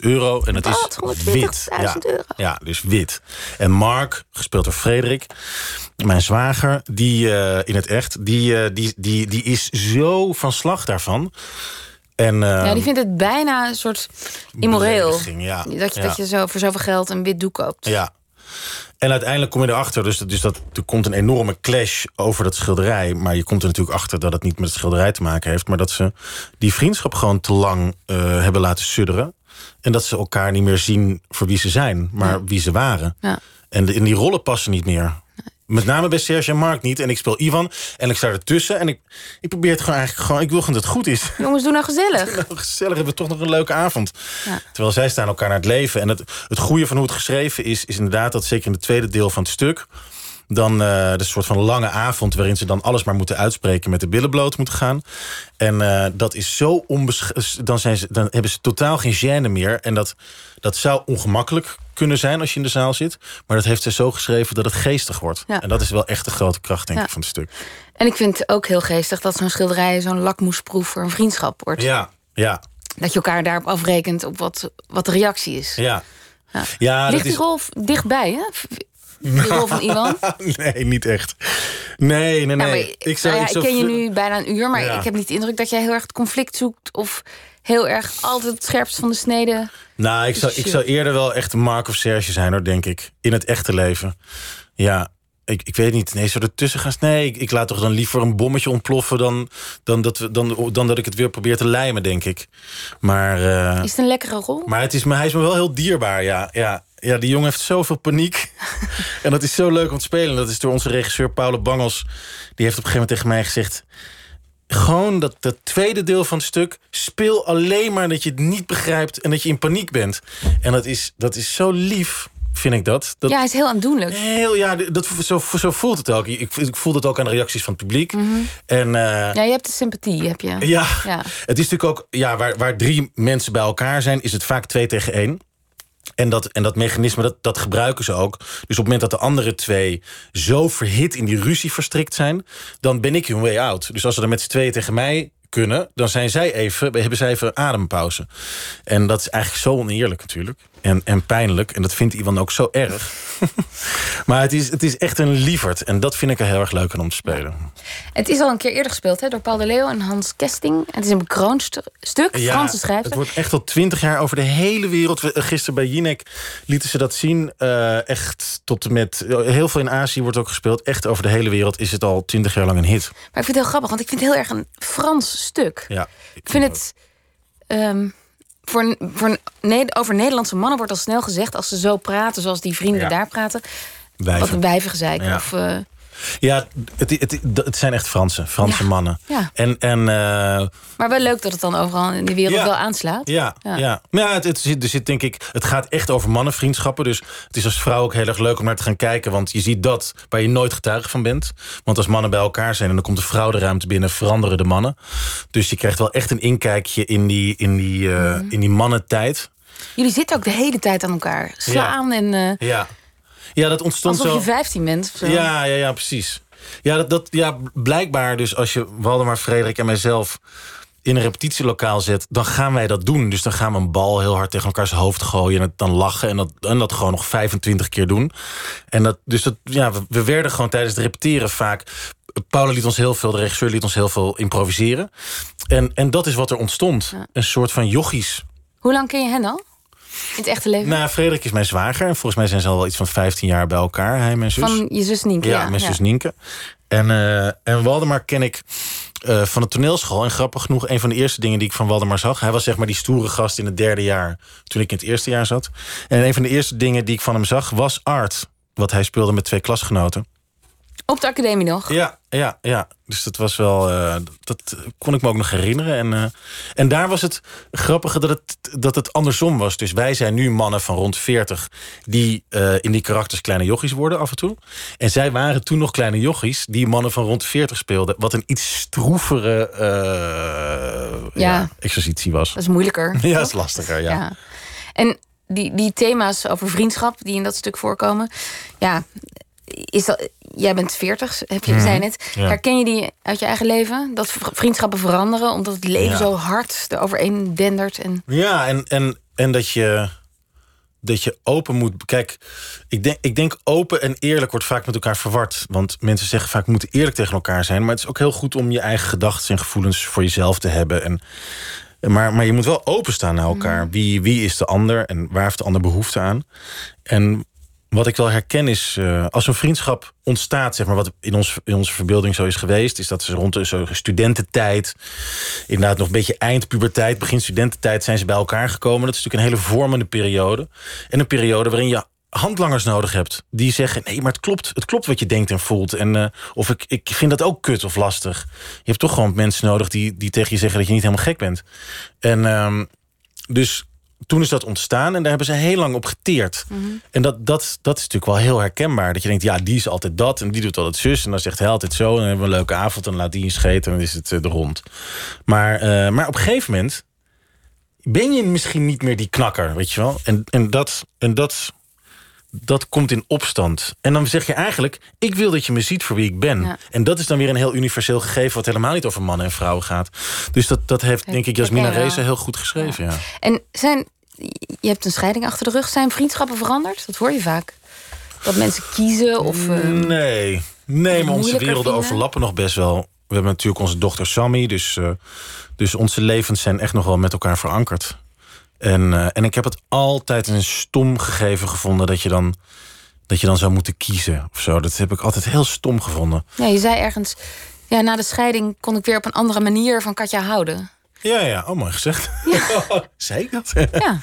euro. En het Wat? is wit. Ja. euro? Ja, dus wit. En Mark, gespeeld door Frederik, mijn zwager, die uh, in het echt, die, uh, die, die, die is zo van slag daarvan. En, uh, ja, die vindt het bijna een soort immoreel. Ja. Dat, je, ja. dat je zo voor zoveel geld een wit doek koopt. Ja, en uiteindelijk kom je erachter, dus, dus dat, er komt een enorme clash over dat schilderij. Maar je komt er natuurlijk achter dat het niet met het schilderij te maken heeft. Maar dat ze die vriendschap gewoon te lang uh, hebben laten sudderen. En dat ze elkaar niet meer zien voor wie ze zijn, maar ja. wie ze waren. Ja. En, en die rollen passen niet meer. Met name bij Serge en Mark niet. En ik speel Ivan en ik sta ertussen. En ik, ik probeer het gewoon eigenlijk gewoon... Ik wil gewoon dat het goed is. Jongens, doe nou gezellig. Nou, gezellig, hebben we toch nog een leuke avond. Ja. Terwijl zij staan elkaar naar het leven. En het, het goede van hoe het geschreven is... is inderdaad dat zeker in het tweede deel van het stuk... dan uh, de soort van lange avond... waarin ze dan alles maar moeten uitspreken... met de billen bloot moeten gaan. En uh, dat is zo onbeschermd. Dan, zijn ze, dan hebben ze totaal geen gêne meer. En dat, dat zou ongemakkelijk kunnen zijn als je in de zaal zit. Maar dat heeft ze zo geschreven dat het geestig wordt. Ja. En dat is wel echt de grote kracht, denk Ja. ik, van het stuk. En ik vind het ook heel geestig dat zo'n schilderij... zo'n lakmoesproef voor een vriendschap wordt. Ja, ja, Dat je elkaar daarop afrekent op wat, wat de reactie is. ja. Ja. ja Ligt die rol dichtbij, hè? Die rol van Iwan? nee, niet echt. Nee, nee, nee. Nou, maar, ik, zou, nou ja, ik, zou ken je nu bijna een uur, maar Ja. ik heb niet de indruk dat jij heel erg het conflict zoekt of heel erg altijd het scherpst van de snede. Nou, ik zou, ik zou eerder wel echt een Mark of Serge zijn, hoor, denk ik. In het echte leven. Ja, ik, ik weet niet. Nee, zo ertussen gaan... Nee, ik, ik laat toch dan liever een bommetje ontploffen... Dan, dan, dat, we, dan, dan dat ik het weer probeer te lijmen, denk ik. Maar, eh, Is het een lekkere rol? maar het is, me- hij is me wel heel dierbaar, ja. ja. Ja, die jongen heeft zoveel paniek. en dat is zo leuk om te spelen. Dat is door onze regisseur Paolo Bangels. Die heeft op een gegeven moment tegen mij gezegd... gewoon dat, dat tweede deel van het stuk... speel alleen maar dat je het niet begrijpt... en dat je in paniek bent. En dat is, dat is zo lief, vind ik dat. dat Ja, hij is heel aandoenlijk. Heel, ja, dat, zo, zo voelt het ook. Ik, ik voel het ook aan de reacties van het publiek. En eh, Ja, je hebt de sympathie, heb je. ja, Ja. het is natuurlijk ook... Ja, waar, waar drie mensen bij elkaar zijn... is het vaak twee tegen één. En dat, en dat mechanisme, dat, dat gebruiken ze ook. Dus op het moment dat de andere twee zo verhit in die ruzie verstrikt zijn... dan ben ik hun way out. Dus als ze dan met z'n tweeën tegen mij kunnen... dan zijn zij even, hebben zij even adempauze. En dat is eigenlijk zo oneerlijk natuurlijk. En, en pijnlijk. En dat vindt Ivan ook zo erg. maar het is, het is echt een lieverd. En dat vind ik er heel erg leuk aan om te spelen. Het is al een keer eerder gespeeld hè, door Paul de Leeuw en Hans Kesting. Het is een bekroond stu- stuk, Franse schrijver. Het wordt echt al twintig jaar over de hele wereld. We- Gisteren bij Jinek lieten ze dat zien. eh, echt tot en met... Heel veel in Azië wordt ook gespeeld. Echt over de hele wereld is het al twintig jaar lang een hit. Maar ik vind het heel grappig, want ik vind het heel erg een Frans stuk. Ja, Ik vind het... ehm, voor, voor, nee, over Nederlandse mannen wordt al snel gezegd... als ze zo praten zoals die vrienden Ja. daar praten... Wijven. wat een wijvengezeik. Ja. Of, eh, Ja, het, het, het, zijn echt Fransen, Franse mannen. Ja. En, en, uh, maar wel leuk dat het dan overal in de wereld wel aanslaat. Ja, ja. ja. Maar ja, het, het, zit, er zit denk ik, het gaat echt over mannenvriendschappen. Dus het is als vrouw ook heel erg leuk om naar te gaan kijken. Want je ziet dat waar je nooit getuige van bent. Want als mannen bij elkaar zijn en dan komt de vrouw de ruimte binnen, veranderen de mannen. Dus je krijgt wel echt een inkijkje in die, in die, uh, in die mannentijd. Jullie zitten ook de hele tijd aan elkaar. Slaan en... Uh, ja. Ja, dat ontstond Alsof zo... je 15 bent. Zo. Ja, ja, ja, precies. Ja, dat, dat, ja, blijkbaar dus als je Waldemar, Frederik en mijzelf in een repetitielokaal zet, dan gaan wij dat doen. Dus dan gaan we een bal heel hard tegen elkaars hoofd gooien... en het dan lachen en dat, en dat gewoon nog 25 keer doen. En dat, dus dat, ja, we, we werden gewoon tijdens het repeteren vaak... Paula liet ons heel veel, de regisseur liet ons heel veel improviseren. En, en dat is wat er ontstond. Een soort van jochies. Hoe lang ken je hen al? In het echte leven? Nou, Frederik is mijn zwager. En volgens mij zijn ze al wel iets van 15 jaar bij elkaar. Hij en mijn zus. Van je zus Nienke? Ja, mijn zus Nienke. En, uh, en Waldemar ken ik uh, van de toneelschool. En grappig genoeg, een van de eerste dingen die ik van Waldemar zag... hij was zeg maar die stoere gast in het derde jaar... toen ik in het eerste jaar zat. En een van de eerste dingen die ik van hem zag was art. Wat hij speelde met twee klasgenoten. Op de academie nog? Ja, ja, ja. Dus dat was wel. Uh, dat kon ik me ook nog herinneren. En, uh, en daar was het grappige dat het, dat het andersom was. Dus wij zijn nu mannen van rond 40 die uh, in die karakters kleine jochies worden af en toe. En zij waren toen nog kleine jochies die mannen van rond 40 speelden. Wat een iets stroevere ja. ja. exercitie was. Dat is moeilijker. ja, dat is lastiger. Ja. ja. En die, die thema's over vriendschap die in dat stuk voorkomen. Ja, is dat, jij bent 40, heb je, mm zei net. Herken je die uit je eigen leven? Dat vriendschappen veranderen omdat het leven zo hard eroverheen dendert? En... Ja, en, en, en dat je dat je open moet. Kijk, ik denk, ik denk open en eerlijk wordt vaak met elkaar verward. Want mensen zeggen vaak: we moeten eerlijk tegen elkaar zijn. Maar het is ook heel goed om je eigen gedachten en gevoelens voor jezelf te hebben. En, maar, maar je moet wel openstaan naar elkaar. Mhm. Wie, wie is de ander en waar heeft de ander behoefte aan? En wat ik wel herken is, uh, als een vriendschap ontstaat, zeg maar, wat in, ons, in onze verbeelding zo is geweest, is dat ze rond de studententijd, inderdaad nog een beetje eindpuberteit, begin studententijd, zijn ze bij elkaar gekomen. Dat is natuurlijk een hele vormende periode. En een periode waarin je handlangers nodig hebt. Die zeggen, nee, maar het klopt, het klopt wat je denkt en voelt. En, uh, of ik, ik vind dat ook kut of lastig. Je hebt toch gewoon mensen nodig die, die tegen je zeggen dat je niet helemaal gek bent. En um, dus toen is dat ontstaan en daar hebben ze heel lang op geteerd. Mhm. En dat, dat, dat is natuurlijk wel heel herkenbaar. Dat je denkt, ja, die is altijd dat en die doet altijd zus. En dan zegt hij altijd zo en dan hebben we een leuke avond... en laat die eens scheten en dan is het uh, de rond. Maar, uh, maar op een gegeven moment ben je misschien niet meer die knakker, weet je wel. En, en, dat, en dat, dat komt in opstand. En dan zeg je eigenlijk, ik wil dat je me ziet voor wie ik ben. Ja. En dat is dan weer een heel universeel gegeven... wat helemaal niet over mannen en vrouwen gaat. Dus dat, dat heeft, denk ik, Jasmina Reza heel goed geschreven. Ja. ja. En zijn, je hebt een scheiding achter de rug. Zijn vriendschappen veranderd? Dat hoor je vaak. Dat mensen kiezen of... Uh, nee, nee maar onze werelden vinden. overlappen nog best wel. We hebben natuurlijk onze dochter Sammy. Dus, uh, dus onze levens zijn echt nog wel met elkaar verankerd. En, uh, en ik heb het altijd een stom gegeven gevonden... dat je dan dat je dan zou moeten kiezen of zo. Dat heb ik altijd heel stom gevonden. Ja, je zei ergens... Ja, na de scheiding kon ik weer op een andere manier van Katja houden. Ja, ja, oh mooi gezegd. Ja. Zei ik dat? Ja.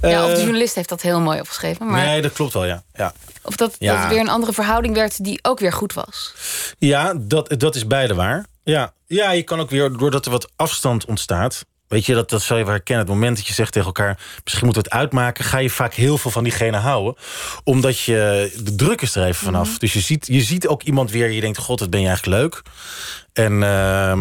ja, of de journalist heeft dat heel mooi opgeschreven. Maar... Nee, dat klopt wel, ja. ja. Of dat, ja. dat het weer een andere verhouding werd die ook weer goed was. Ja, dat, dat is beide waar. Ja. ja, je kan ook weer, doordat er wat afstand ontstaat... Weet je, dat, dat zal je wel herkennen. Het moment dat je zegt tegen elkaar... misschien moeten we het uitmaken... ga je vaak heel veel van diegene houden. Omdat je... de druk is er even vanaf. Mhm. Dus je ziet, je ziet ook iemand weer... je denkt, god, dat ben je eigenlijk leuk. En... Uh,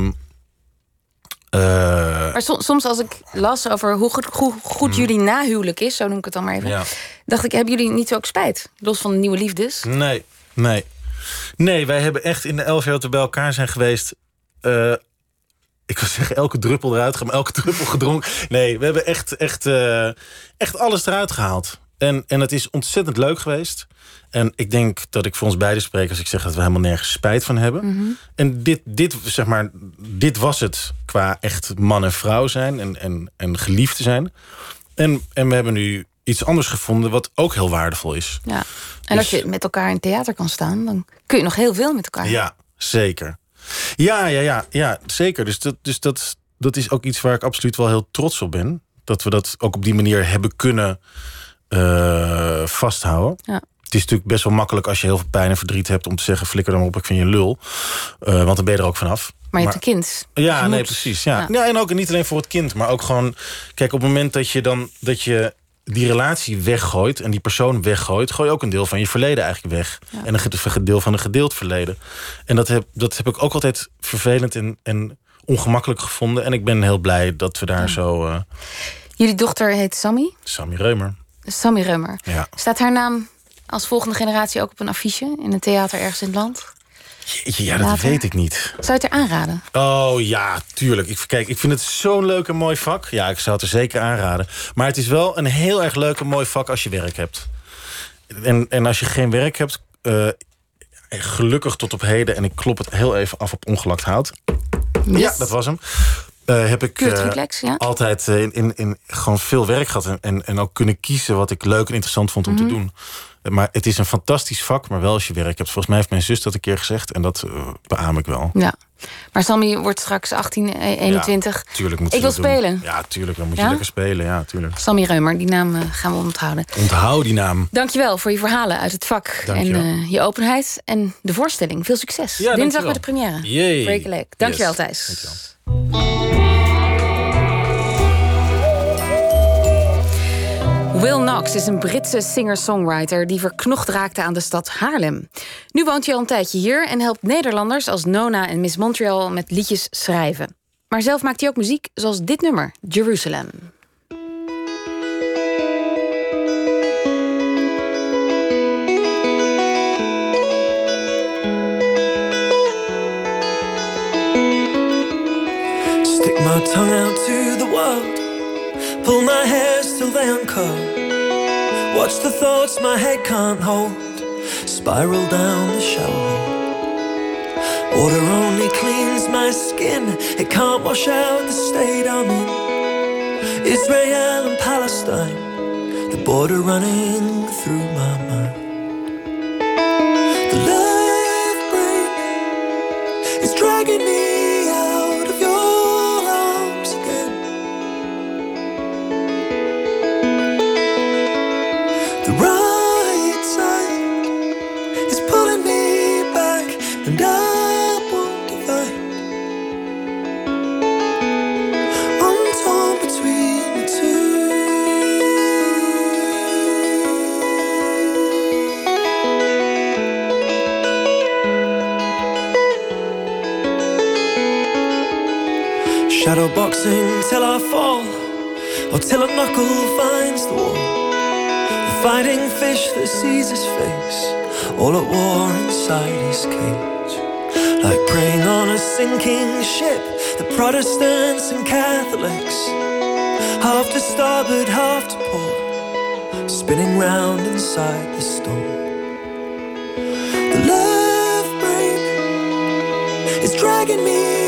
uh, maar soms als ik las over hoe goed, hoe goed mm. jullie nahuwelijk is... zo noem ik het dan maar even... Ja. dacht ik, hebben jullie niet ook spijt? Los van de nieuwe liefdes? Nee, nee. Nee, wij hebben echt in de elf jaar dat we bij elkaar zijn geweest... Uh, ik wil zeggen, elke druppel eruit gaan, maar elke druppel gedronken. Nee, we hebben echt, echt, uh, echt alles eruit gehaald. En, en het is ontzettend leuk geweest. En ik denk dat ik voor ons beide spreek als ik zeg dat we helemaal nergens spijt van hebben. Mm -hmm. En dit, dit, zeg maar, dit was het qua echt man en vrouw zijn en, en, en geliefd zijn. En, en we hebben nu iets anders gevonden wat ook heel waardevol is. Ja. En als dus- je met elkaar in theater kan staan, dan kun je nog heel veel met elkaar. Ja, zeker. Ja, ja, ja, ja zeker. Dus, dat, dus dat, dat is ook iets waar ik absoluut wel heel trots op ben. Dat we dat ook op die manier hebben kunnen uh, vasthouden. Ja. het is natuurlijk best wel makkelijk als je heel veel pijn en verdriet hebt... om te zeggen, flikker dan op, ik vind je een lul. Uh, want dan ben je er ook vanaf. Maar je hebt een kind. Ja, nee, precies. Ja. ja. en ook niet alleen voor het kind, maar ook gewoon... Kijk, op het moment dat je dan dat je die relatie weggooit en die persoon weggooit... gooi je ook een deel van je verleden eigenlijk weg. En een deel van een gedeeld verleden. En dat heb, dat heb ik ook altijd vervelend en, en ongemakkelijk gevonden. En ik ben heel blij dat we daar zo... Uh... Jullie dochter heet Sammy? Sammy Reumer. Sammy Reumer. Ja. Staat haar naam als volgende generatie ook op een affiche... in een theater ergens in het land? Ja, dat weet ik niet. Zou je het er aanraden? Oh ja, tuurlijk. Ik, kijk, ik vind het zo'n leuk en mooi vak. Ja, ik zou het er zeker aanraden. Maar het is wel een heel erg leuk en mooi vak als je werk hebt. En, en als je geen werk hebt... Uh, gelukkig tot op heden... en ik klop het heel even af op ongelakt hout. Ja, dat was hem. Uh, heb ik uh, ja. altijd in, in, in gewoon veel werk gehad. En, en, en ook kunnen kiezen wat ik leuk en interessant vond om mm -hmm. te mhm. doen. Maar het is een fantastisch vak, maar wel als je werk hebt. Volgens mij heeft mijn zus dat een keer gezegd. En dat uh, beaam ik wel. Ja. Maar Sammy wordt straks 18, 21. Ja, tuurlijk moet ik wil spelen. Doen. Ja, tuurlijk. Dan moet je lekker spelen. Ja, tuurlijk. Sammy Reumer, die naam uh, gaan we onthouden. Onthoud die naam. Dankjewel voor je verhalen uit het vak. Dankjewel. En uh, je openheid en de voorstelling. Veel succes. Ja, Dinsdag met de première. Yay. Break a leg. Dankjewel, yes. Thijs. Dankjewel. Will Knox is een Britse singer-songwriter die verknocht raakte aan de stad Haarlem. Nu woont hij al een tijdje hier en helpt Nederlanders als Nona en Miss Montreal met liedjes schrijven. Maar zelf maakt hij ook muziek zoals dit nummer, Jerusalem. Stick my tongue out. Pull my hairs till they uncurl. Watch the thoughts my head can't hold spiral down the shower. Water only cleans my skin, it can't wash out the state I'm in. Israel and Palestine, the border running through my mind. The left brain is dragging me Shadow boxing till I fall, or till a knuckle finds the wall. The fighting fish that sees his face, all at war inside his cage. Like preying on a sinking ship, the Protestants and Catholics, half to starboard, half to port, spinning round inside the storm. The left brain is dragging me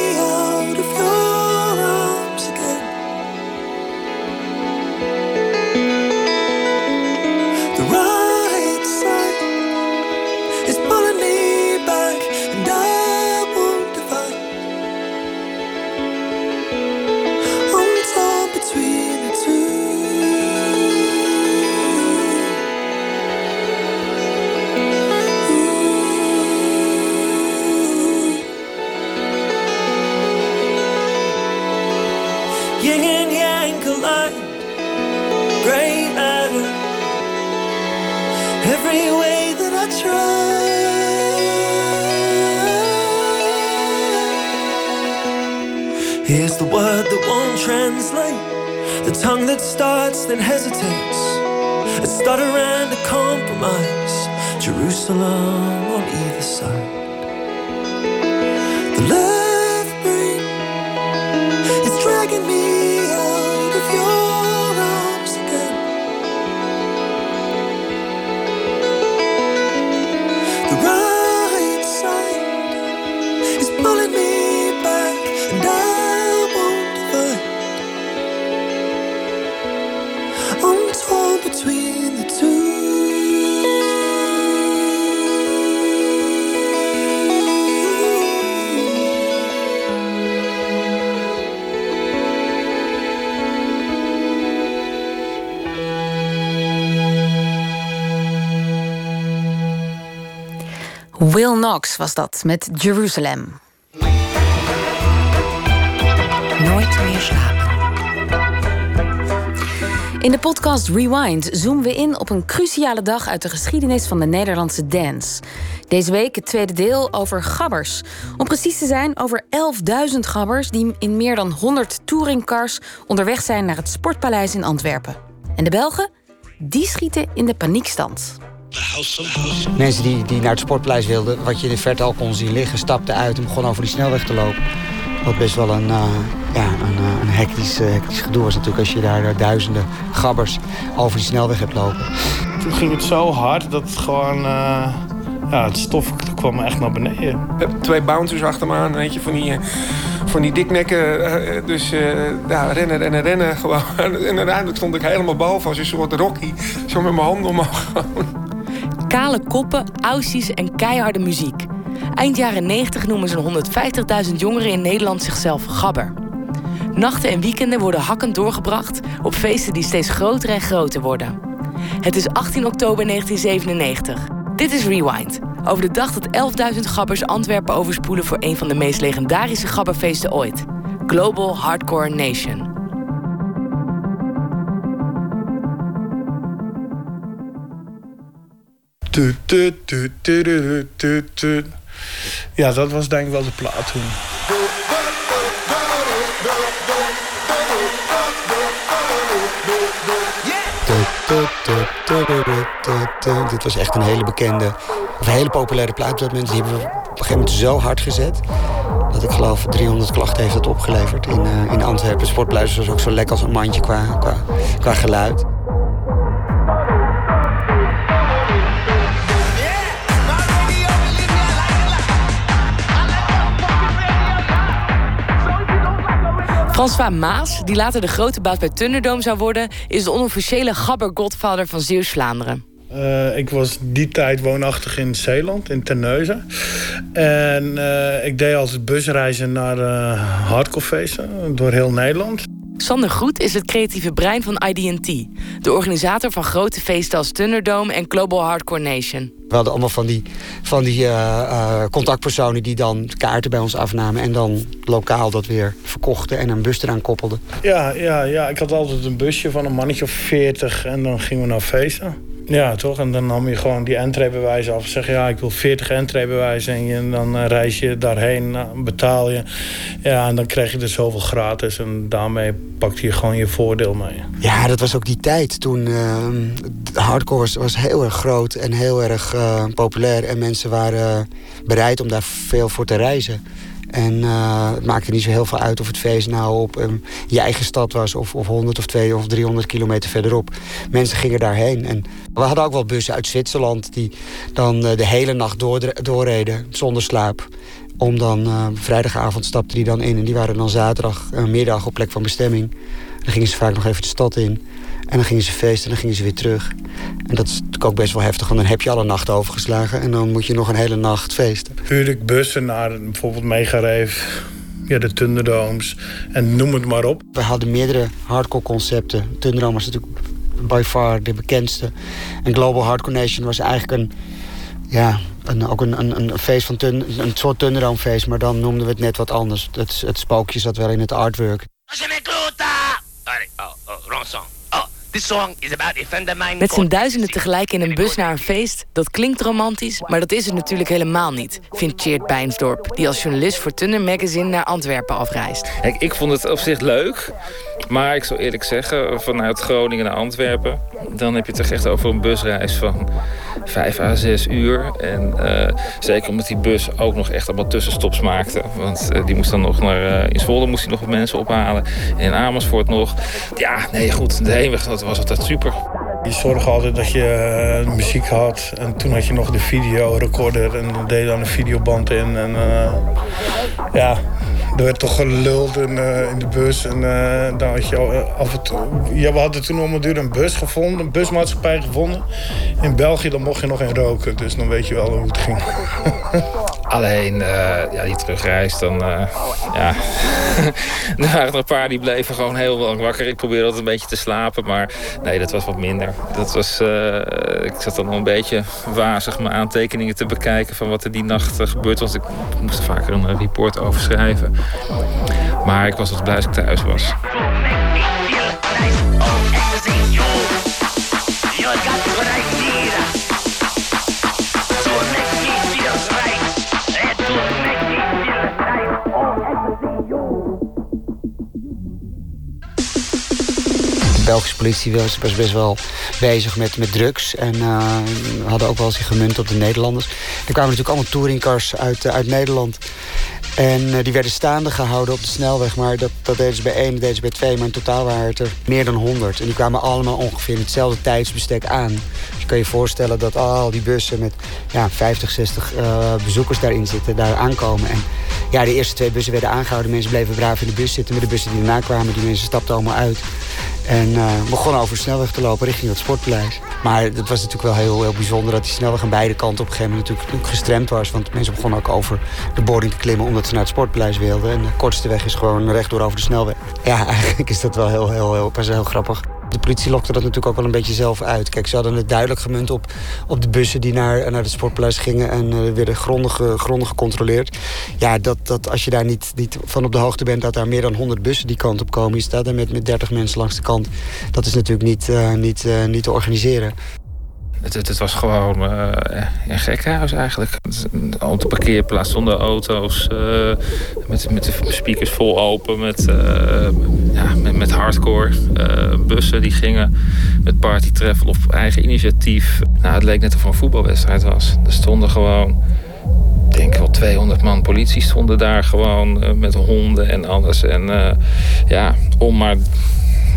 the word that won't translate, the tongue that starts then hesitates, a stutter and a compromise. Jerusalem on either side. Will Knox was dat met Jerusalem. Nooit meer slapen. In de podcast Rewind zoomen we in op een cruciale dag uit de geschiedenis van de Nederlandse dance. Deze week het tweede deel over gabbers. Om precies te zijn over 11.000 gabbers die in meer dan 100 touringcars onderweg zijn naar het Sportpaleis in Antwerpen. En de Belgen? Die schieten in de paniekstand. Mensen die, die naar het sportpaleis wilden, wat je in de verte al kon zien liggen, stapten uit en begonnen over die snelweg te lopen. Wat best wel een, uh, ja, een, uh, een hectisch, uh, hectisch gedoe was natuurlijk als je daar duizenden gabbers over die snelweg hebt lopen. Toen ging het zo hard dat het gewoon, ja, het stof kwam echt naar beneden. Twee bouncers achter me aan, weet je, van die, van die diknekken. dus ja, rennen, rennen, rennen gewoon. En uiteindelijk stond ik helemaal boven als een soort Rocky, zo met mijn handen omhoog. Kale koppen, aussies en keiharde muziek. Eind jaren 90 noemen zo'n 150.000 jongeren in Nederland zichzelf gabber. Nachten en weekenden worden hakkend doorgebracht op feesten die steeds groter en groter worden. Het is 18 oktober 1997. Dit is Rewind. Over de dag dat 11.000 gabbers Antwerpen overspoelen voor een van de meest legendarische gabberfeesten ooit. Global Hardcore Nation. Ja, dat was denk ik wel de plaat toen. Dit was echt een hele bekende, of een hele populaire plaat moment. Die hebben we op een gegeven moment zo hard gezet. Dat ik geloof 300 klachten heeft dat opgeleverd in, uh, in Antwerpen. Sportpleis was ook zo lekker als een mandje qua, qua, qua geluid. François Maas, die later de grote baas bij Thunderdome zou worden... is de onofficiële gabber-godvader van Zeeuws-Vlaanderen. Uh, ik was die tijd woonachtig in Zeeland, in Terneuzen. En uh, ik deed altijd busreizen naar uh, hardcorefeesten door heel Nederland. Sander Groet is het creatieve brein van IDT. De organisator van grote feesten als Thunderdome en Global Hardcore Nation. We hadden allemaal van die, van die uh, uh, contactpersonen die dan kaarten bij ons afnamen... en dan lokaal dat weer verkochten en een bus eraan koppelden. Ja, ja, ja, ik had altijd een busje van een mannetje of veertig en dan gingen we naar feesten. Ja, toch? En dan nam je gewoon die entreebewijzen af. Zeg ja, ik wil 40 entreebewijzen. En, en dan uh, reis je daarheen, uh, betaal je. Ja, en dan krijg je er zoveel gratis. En daarmee pakte je gewoon je voordeel mee. Ja, dat was ook die tijd toen uh, hardcore was, was, heel erg groot en heel erg uh, populair. En mensen waren bereid om daar veel voor te reizen. En uh, het maakte niet zo heel veel uit of het feest nou op um, je eigen stad was... Of, of 100 of 200 of 300 kilometer verderop. Mensen gingen daarheen. En we hadden ook wel bussen uit Zwitserland... die dan uh, de hele nacht door, doorreden zonder slaap. Om dan uh, vrijdagavond stapten die dan in. En die waren dan zaterdagmiddag op plek van bestemming. Dan gingen ze vaak nog even de stad in. En dan gingen ze feesten en dan gingen ze weer terug. En dat is natuurlijk ook best wel heftig, want dan heb je alle nacht overgeslagen... en dan moet je nog een hele nacht feesten. Ik bussen naar bijvoorbeeld Megareef, ja, de Thunderdomes en noem het maar op. We hadden meerdere hardcore concepten. Thunderdome was natuurlijk by far de bekendste. En Global Hardcore Nation was eigenlijk een... Ja, een, ook een, een, een feest van tun, een soort Thunderdome feest, maar dan noemden we het net wat anders. Het, het spookje zat wel in het artwork. Met z'n duizenden tegelijk in een bus naar een feest, dat klinkt romantisch, maar dat is het natuurlijk helemaal niet, vindt Cheert Bijnsdorp, die als journalist voor Thunder Magazine naar Antwerpen afreist. Kijk, ik vond het op zich leuk, maar ik zal eerlijk zeggen, vanuit Groningen naar Antwerpen, dan heb je het echt over een busreis van 5 à 6 uur. En uh, zeker omdat die bus ook nog echt allemaal tussenstops maakte. Want uh, die moest dan nog naar. Uh, in Zwolle moest hij nog wat mensen ophalen. En in Amersfoort nog. Ja, nee, goed. De heenweg dat was altijd super. Je zorgde altijd dat je uh, muziek had. En toen had je nog de videorecorder. En dan deed dan een videoband in. En uh, ja, er werd toch geluld in, uh, in de bus. En dan had je af en toe... Ja, we hadden toen om een duur een bus gevonden. Een busmaatschappij gevonden. In België dan mocht je nog in roken. Dus dan weet je wel hoe het ging. Alleen, uh, ja, die terugreis, dan... Uh, ja, er waren er een paar die bleven gewoon heel lang wakker. Ik probeerde altijd een beetje te slapen, maar nee, dat was wat minder. Dat was, uh, ik zat dan nog een beetje wazig mijn aantekeningen te bekijken... van wat er die nacht gebeurd was. Ik moest er vaker een report over schrijven. Maar ik was wat blij als ik thuis was. Belgische politie was, was best wel bezig met, met drugs. En uh, hadden ook wel eens gemunt op de Nederlanders. Er kwamen natuurlijk allemaal touringcars uit, uit Nederland. En uh, die werden staande gehouden op de snelweg. Maar dat, dat deden ze bij één, dat deden ze bij twee. Maar in totaal waren het er meer dan honderd. En die kwamen allemaal ongeveer in hetzelfde tijdsbestek aan. Dus je kan je voorstellen dat al die bussen met ja, 50, 60 uh, bezoekers daarin zitten, daar aankomen. En ja, de eerste twee bussen werden aangehouden. Mensen bleven braaf in de bus zitten. Met de bussen die erna kwamen, die mensen stapten allemaal uit. En uh, begonnen over de snelweg te lopen richting het sportpaleis. Maar het was natuurlijk wel heel, heel bijzonder dat die snelweg aan beide kanten op een gegeven moment natuurlijk gestremd was. Want mensen begonnen ook over de boarding te klimmen omdat ze naar het sportpaleis wilden. En de kortste weg is gewoon rechtdoor over de snelweg. Ja, eigenlijk is dat wel heel, heel, heel, heel, heel grappig. De politie lokte dat natuurlijk ook wel een beetje zelf uit. Kijk, ze hadden het duidelijk gemunt op, op de bussen die naar, naar het sportpaleis gingen en uh, werden grondig, grondig gecontroleerd. Ja, dat, dat als je daar niet, niet van op de hoogte bent dat daar meer dan 100 bussen die kant op komen, je staat daar met, met 30 mensen langs de kant. Dat is natuurlijk niet, uh, niet, uh, niet te organiseren. Het, het, was gewoon uh, een gekkenhuis eigenlijk. Een autoparkeerplaats zonder auto's. Uh, met, met de speakers vol open. Met, ja, met, hardcore bussen die gingen. Met partytravel op eigen initiatief. Nou, het leek net of een voetbalwedstrijd was. Er stonden gewoon... Ik denk wel 200 man politie stonden daar gewoon met honden en alles. En ja, om maar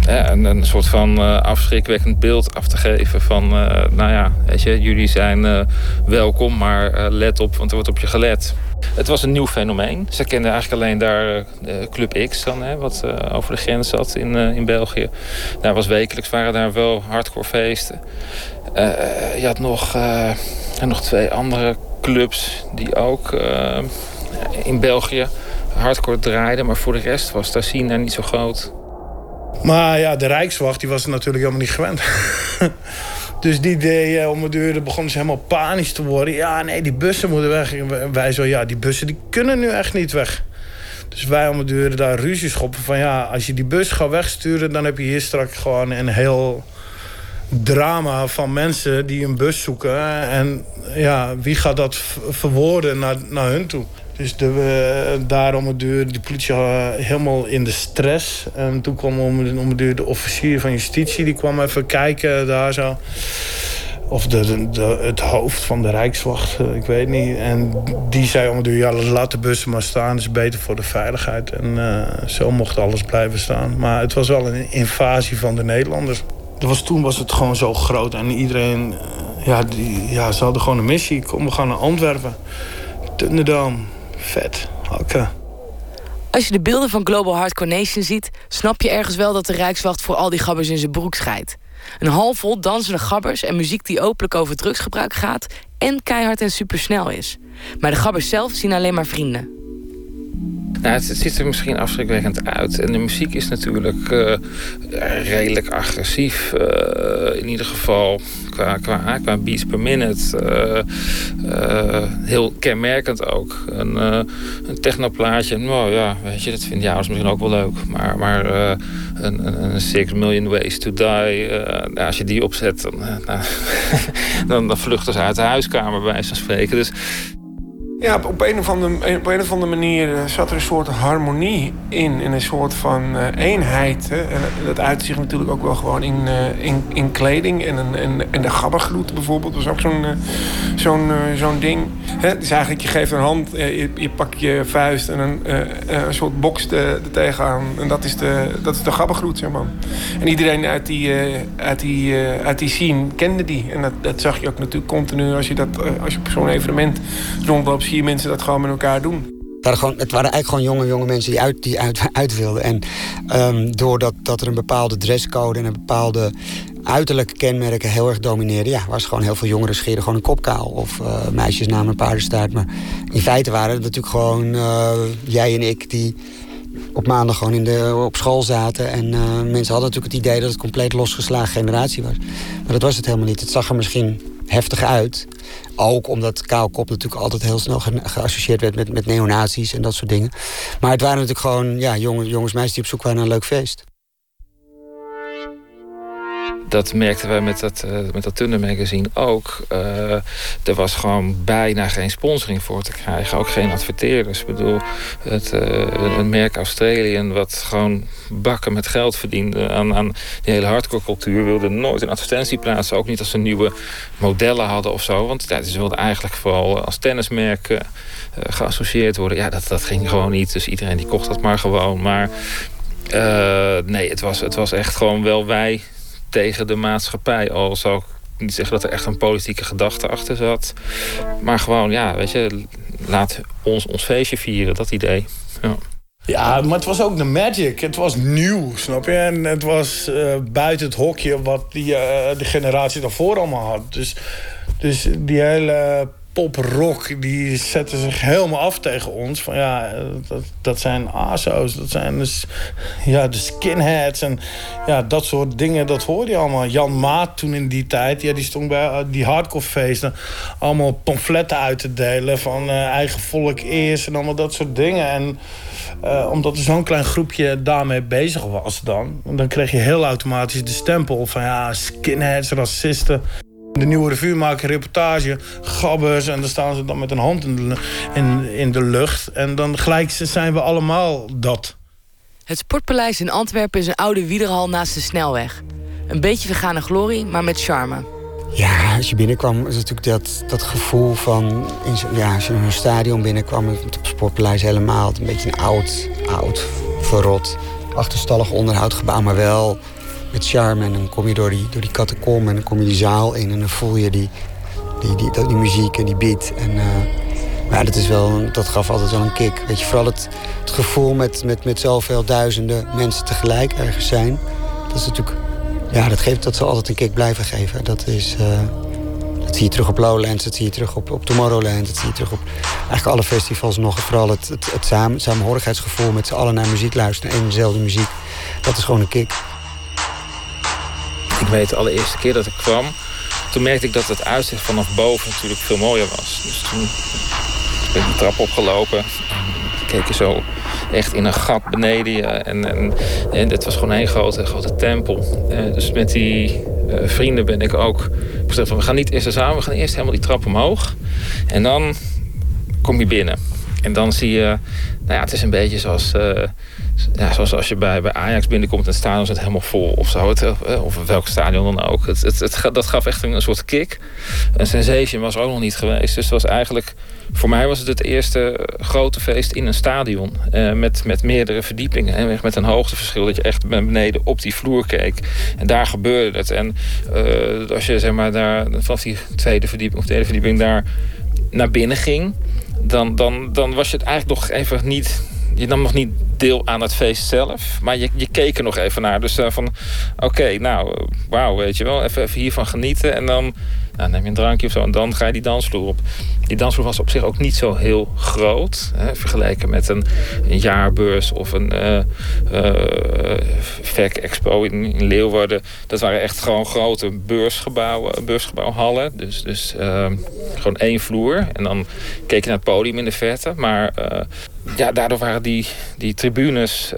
ja, een, soort van uh, afschrikwekkend beeld af te geven van, uh, nou ja, weet je, jullie zijn uh, welkom, maar let op, want er wordt op je gelet. Het was een nieuw fenomeen. Ze kenden eigenlijk alleen daar Club X dan, hè, wat over de grens zat in, in België. Daar was wekelijks waren daar wel hardcore feesten. je had nog, nog twee andere clubs die ook in België hardcore draaiden, maar voor de rest was de scene daar niet zo groot. Maar ja, de Rijkswacht die was er natuurlijk helemaal niet gewend. dus die deed uh, om de deur, begonnen ze helemaal panisch te worden. Ja, nee, die bussen moeten weg. En wij zo, ja, die bussen die kunnen nu echt niet weg. Dus wij om de deur daar ruzie schoppen van ja, als je die bus gaat wegsturen, dan heb je hier straks gewoon een heel drama van mensen die een bus zoeken. En ja, wie gaat dat verwoorden naar, naar hun toe? Dus de, uh, daarom het deur, de politie uh, helemaal in de stress. En toen kwam om, om de officier van justitie, die kwam even kijken daar zo. Of de, het hoofd van de Rijkswacht, uh, ik weet niet. En die zei om de deur, ja, laat de bussen maar staan. Is beter voor de veiligheid. En zo mocht alles blijven staan. Maar het was wel een invasie van de Nederlanders. Was, toen was het gewoon zo groot. En iedereen, ja, die, ja, ze hadden gewoon een missie. Kom, we gaan naar Antwerpen. Tunderdam vet. Hakken. Als je de beelden van Global Hardcore Nation ziet... snap je ergens wel dat de Rijkswacht voor al die gabbers in zijn broek scheidt. Een halfvol dansende gabbers en muziek die openlijk over drugsgebruik gaat... en keihard en supersnel is. Maar de gabbers zelf zien alleen maar vrienden. Nou, het, ziet er misschien afschrikwekkend uit. En de muziek is natuurlijk uh, redelijk agressief. Uh, in ieder geval qua, qua, beats per minute. Uh, heel kenmerkend ook. Een, een technoplaatje. Nou ja, weet je, dat vinden jou misschien ook wel leuk. Maar, maar een, een, Six Million Ways to Die. Nou, als je die opzet, dan, nou, dan, dan vluchten ze uit de huiskamer bij van spreken. Dus ja, op een, of andere, op een manier eh, zat er een soort harmonie in. In een soort van uh, eenheid. En dat uit zich natuurlijk ook wel gewoon in, uh, in, in kleding. En, en, en de gabbergloed bijvoorbeeld was ook zo'n zo'n zo'n ding. Hè. Dus eigenlijk, je geeft een hand, je, je pakt je vuist en een, een soort box er tegenaan. En dat is de, dat is de gabbergloed, zeg maar. En iedereen uit die, uit die, uit die scene kende die. En dat, dat zag je ook natuurlijk continu als je, dat, als je op zo'n evenement rondloopt je mensen dat gewoon met elkaar doen. Het waren, gewoon, het waren eigenlijk gewoon jonge, jonge mensen die uit, die uit, wilden. En um, doordat dat er een bepaalde dresscode en een bepaalde uiterlijke kenmerken heel erg domineerden. Ja, was gewoon heel veel jongeren scheren gewoon een kop kaal. Of uh, meisjes namen een paardenstaart. Maar in feite waren het natuurlijk gewoon uh, jij en ik die op maandag gewoon in de, op school zaten. En uh, mensen hadden natuurlijk het idee dat het compleet losgeslagen generatie was. Maar dat was het helemaal niet. Het zag er misschien heftig uit. Ook omdat kaalkop natuurlijk altijd heel snel ge geassocieerd werd met, met neonazies en dat soort dingen. Maar het waren natuurlijk gewoon ja, jongens, jongens meisjes die op zoek waren naar een leuk feest dat merkten wij met dat, uh, met dat Thunder magazine ook. Uh, er was gewoon bijna geen sponsoring voor te krijgen. Ook geen adverteerders. Ik bedoel, het, een merk Australië... wat gewoon bakken met geld verdiende aan, aan die hele hardcore cultuur... wilde nooit een advertentie plaatsen. Ook niet als ze nieuwe modellen hadden of zo. Want ze wilden eigenlijk vooral als tennismerk geassocieerd worden. Ja, dat, dat ging gewoon niet. Dus iedereen die kocht dat maar gewoon. Maar nee, het was, het was echt gewoon wel wij tegen de maatschappij. Al zou ik niet zeggen dat er echt een politieke gedachte achter zat. Maar gewoon, ja, weet je, laat ons ons feestje vieren, dat idee. Ja. Ja, maar het was ook de magic. Het was nieuw, snap je? En het was uh, buiten het hokje wat die, uh, de generatie daarvoor allemaal had. Dus, dus die hele pop-rock, die zetten zich helemaal af tegen ons. Van ja, dat, dat zijn ASO's, dat zijn dus, ja, de skinheads en ja, dat soort dingen, dat hoorde je allemaal. Jan Maat toen in die tijd, ja, die stond bij uh, die hardcore feesten allemaal pamfletten uit te delen van uh, eigen volk eerst en allemaal dat soort dingen. En omdat er zo'n klein groepje daarmee bezig was dan, dan kreeg je heel automatisch de stempel van ja, skinheads, racisten. De nieuwe revue maken reportage, gabbers... en dan staan ze dan met een hand in de, in, in de lucht. En dan gelijk zijn we allemaal dat. Het Sportpaleis in Antwerpen is een oude wiederhal naast de snelweg. Een beetje vergane glorie, maar met charme. Ja, als je binnenkwam, is natuurlijk dat, dat gevoel van... In ja, als je in een stadion binnenkwam, het Sportpaleis helemaal... een beetje een oud, oud, verrot, achterstallig onderhoudgebouw... maar wel met charme. En dan kom je door die, door die en dan kom je die zaal in... en dan voel je die, die, die, die, die muziek en die beat. En, uh, maar dat, is wel, dat gaf altijd wel een kick. Weet je, vooral het, het gevoel met, met, met zoveel duizenden mensen tegelijk ergens zijn. Dat is natuurlijk... Ja, dat, geeft, dat zal altijd een kick blijven geven. Dat is... Uh, dat zie je terug op Lowlands, dat zie je terug op, op Tomorrowland... dat zie je terug op eigenlijk alle festivals nog. Vooral het, het, het samen, samenhorigheidsgevoel met z'n allen naar muziek luisteren... en dezelfde muziek. Dat is gewoon een kick. Weet de allereerste keer dat ik kwam... toen merkte ik dat het uitzicht vanaf boven natuurlijk veel mooier was. Dus toen ben ik de trap opgelopen. keek je zo echt in een gat beneden je. En, en, en was gewoon een grote, grote tempel. Uh, dus met die uh, vrienden ben ik ook gezegd van... we gaan niet eerst samen, we gaan eerst helemaal die trap omhoog. En dan kom je binnen. En dan zie je... Nou ja, het is een beetje zoals... Uh, ja, zoals als je bij, bij Ajax binnenkomt en het stadion zit helemaal vol of zo. Eh, of welk stadion dan ook. Het, het, dat gaf echt een, soort kick. Een sensation was ook nog niet geweest. Dus het was eigenlijk, voor mij was het het eerste grote feest in een stadion. Uh, met, met meerdere verdiepingen. En met een hoogteverschil dat je echt beneden op die vloer keek. En daar gebeurde het. En als je zeg maar daar vanaf die tweede verdieping of derde verdieping daar naar binnen ging. Dan, dan, dan was je het eigenlijk nog even niet je nam nog niet deel aan het feest zelf. Maar je, je keek er nog even naar. Dus uh, van, oké, nou, wauw, weet je wel. Even, even hiervan genieten. En dan nou, neem je een drankje of zo. En dan ga je die dansvloer op. Die dansvloer was op zich ook niet zo heel groot. Hè, vergeleken met een, een jaarbeurs of een uh, uh, VEC Expo in, Leeuwarden. Dat waren echt gewoon grote beursgebouwen, beursgebouwhallen. Dus, dus uh, gewoon één vloer. En dan keek je naar het podium in de verte. Maar ja, daardoor waren die, die tribunes...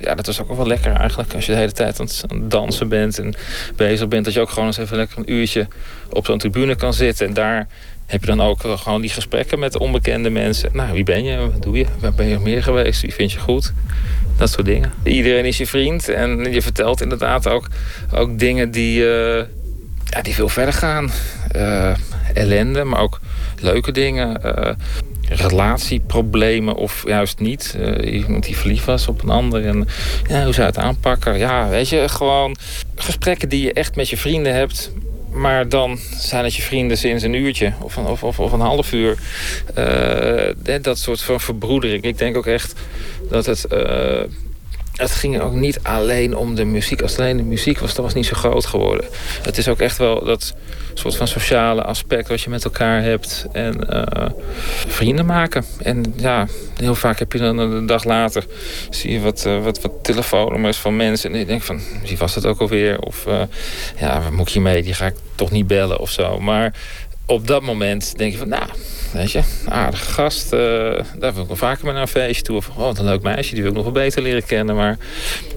Ja, dat was ook wel lekker eigenlijk. Als je de hele tijd aan het dansen bent en bezig bent... dat je ook gewoon eens even lekker een uurtje op zo'n tribune kan zitten. En daar heb je dan ook gewoon die gesprekken met onbekende mensen. Nou, wie ben je? Wat doe je? Waar ben je meer geweest? Wie vind je goed? Dat soort dingen. Iedereen is je vriend. En je vertelt inderdaad ook, ook dingen die, uh, ja, die veel verder gaan. Uh, ellende, maar ook leuke dingen relatieproblemen of juist niet. Iemand die verliefd was op een ander en ja, hoe zou het aanpakken? Ja, weet je, gewoon gesprekken die je echt met je vrienden hebt. Maar dan zijn het je vrienden sinds een uurtje of een, of, of, een half uur. Uh, dat soort van verbroedering. Ik denk ook echt dat het... Uh, het ging ook niet alleen om de muziek. Als het alleen de muziek was, dat was niet zo groot geworden. Het is ook echt wel dat soort van sociale aspect wat je met elkaar hebt. En uh, vrienden maken. En ja, heel vaak heb je dan een dag later... zie je wat, uh, wat, wat telefoonnummers van mensen. En je denkt van, wie was dat ook alweer? Of uh, ja, wat moet je mee? Die ga ik toch niet bellen of zo. Maar op dat moment denk je van, nou, weet je, aardige gast. Uh, daar wil ik wel vaker mee naar een feestje toe. Of, oh, wat een leuk meisje, die wil ik nog wel beter leren kennen. Maar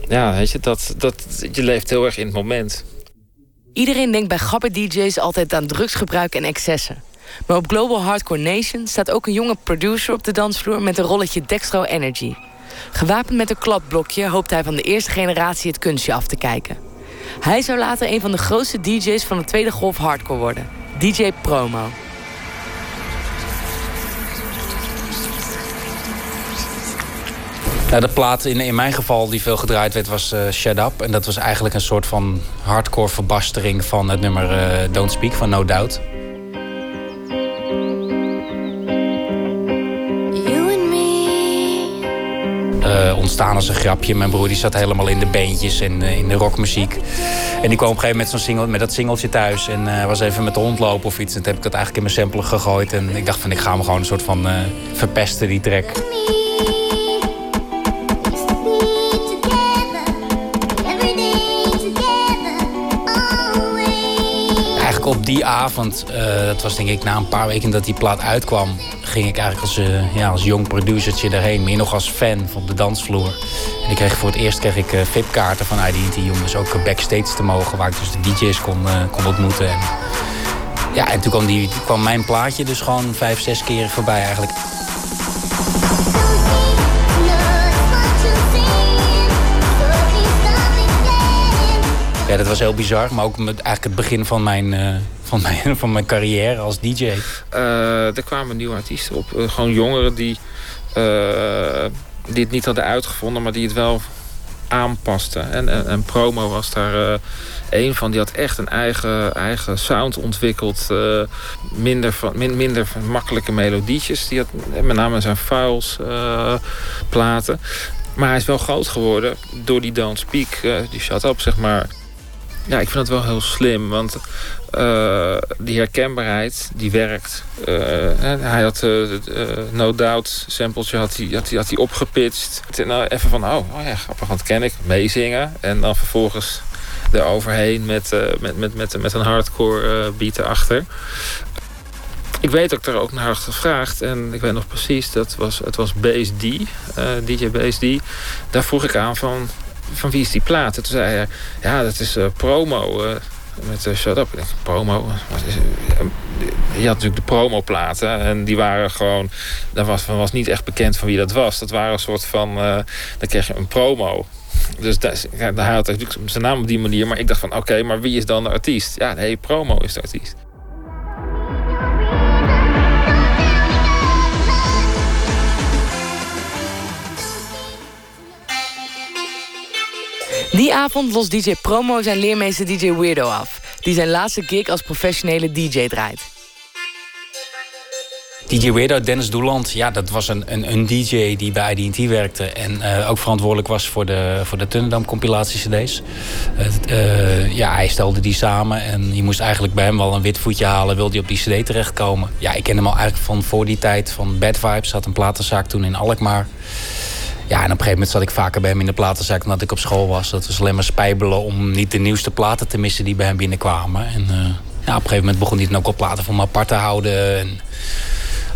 ja, weet je, dat, dat, je leeft heel erg in het moment. Iedereen denkt bij grappe DJ's altijd aan drugsgebruik en excessen. Maar op Global Hardcore Nation staat ook een jonge producer op de dansvloer met een rolletje Dextro Energy. Gewapend met een kladblokje hoopt hij van de eerste generatie het kunstje af te kijken. Hij zou later een van de grootste DJ's van de tweede golf hardcore worden. DJ Promo. Nou, de plaat in, in mijn geval die veel gedraaid werd was uh, Shut Up. En dat was eigenlijk een soort van hardcore verbastering van het nummer uh, Don't Speak van No Doubt. Uh, ontstaan als een grapje. Mijn broer die zat helemaal in de beentjes en in de rockmuziek. En die kwam op een gegeven moment met, zo'n single, met dat singeltje thuis. En uh, was even met de hond lopen of iets. En toen heb ik dat eigenlijk in mijn sampler gegooid. En ik dacht van ik ga hem gewoon een soort van verpesten, die track. Die avond, uh, dat was denk ik na een paar weken dat die plaat uitkwam, ging ik eigenlijk als, uh, ja, als jong producertje daarheen, meer nog als fan van de dansvloer. En ik kreeg voor het eerst kreeg ik uh, VIP-kaarten van IDT om dus ook backstage te mogen, waar ik dus de DJ's kon, kon ontmoeten. En, ja, en toen kwam, die, kwam mijn plaatje dus gewoon vijf, zes keer voorbij eigenlijk. Ja, dat was heel bizar, maar ook met eigenlijk het begin van mijn, van mijn, van mijn carrière als DJ. Uh, er kwamen nieuwe artiesten op. Uh, gewoon jongeren die, die het niet hadden uitgevonden, maar die het wel aanpasten. En, en, Promo was daar een van. Die had echt een eigen, eigen sound ontwikkeld. minder, van, min, minder makkelijke melodietjes. Die had met name zijn files platen. Maar hij is wel groot geworden door die Don't Speak, die shut up, zeg maar. Ja, ik vind het wel heel slim, want uh, die herkenbaarheid, die werkt. Uh, hij had uh, No Doubt sampletje had hij, had hij, had hij opgepitcht. En nou even van, oh, oh ja, grappig, want ken ik. Meezingen en dan vervolgens eroverheen met, met, met, met, met een hardcore beat erachter. Ik weet dat ik er ook naar had gevraagd. En ik weet nog precies, dat was, het was Base D, DJ Base D. Daar vroeg ik aan van, van wie is die plaat? toen zei hij, ja, dat is promo. Met uh, Shut Up. Promo? Je had natuurlijk de promoplaten. En die waren gewoon... Dat was, was niet echt bekend van wie dat was. Dat waren een soort van... dan kreeg je een promo. Dus daar, hij had natuurlijk zijn naam op die manier. Maar ik dacht van, oké, maar wie is dan de artiest? Ja, nee, promo is de artiest. Die avond lost DJ Promo zijn leermeester DJ Weirdo af... die zijn laatste gig als professionele DJ draait. DJ Weirdo, Dennis Doeland, ja, dat was een, een, een DJ die bij IDT werkte. En uh, ook verantwoordelijk was voor de, voor de Tunnendam compilatie cd's. Uh, uh, ja, hij stelde die samen en je moest eigenlijk bij hem wel een wit voetje halen... wilde hij op die cd terechtkomen. Ja, ik ken hem al eigenlijk van voor die tijd van Bad Vibes. Had een platenzaak toen in Alkmaar. Ja, en op een gegeven moment zat ik vaker bij hem in de platenzaak dan dat ik op school was. Dat was alleen maar spijbelen om niet de nieuwste platen te missen die bij hem binnenkwamen. En uh, ja, op een gegeven moment begon hij dan ook al platen voor me apart te houden. En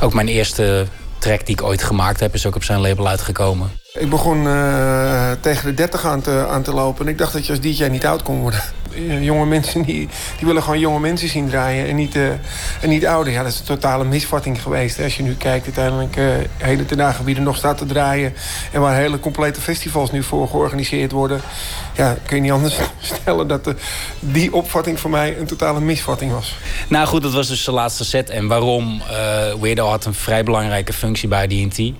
ook mijn eerste track die ik ooit gemaakt heb is ook op zijn label uitgekomen. Ik begon uh, tegen de 30 aan te, aan te lopen en ik dacht dat je als DJ niet oud kon worden. Eh, jonge mensen die, die willen gewoon jonge mensen zien draaien en niet, uh, en niet ouder. Ja, dat is een totale misvatting geweest. Als je nu kijkt uiteindelijk uh, hele ten wie er nog staat te draaien... en waar hele complete festivals nu voor georganiseerd worden... ja, kun je niet anders stellen dat die opvatting voor mij een totale misvatting was. Nou goed, dat was dus de laatste set. En waarom? Uh, Weirdo had een vrij belangrijke functie bij DNT.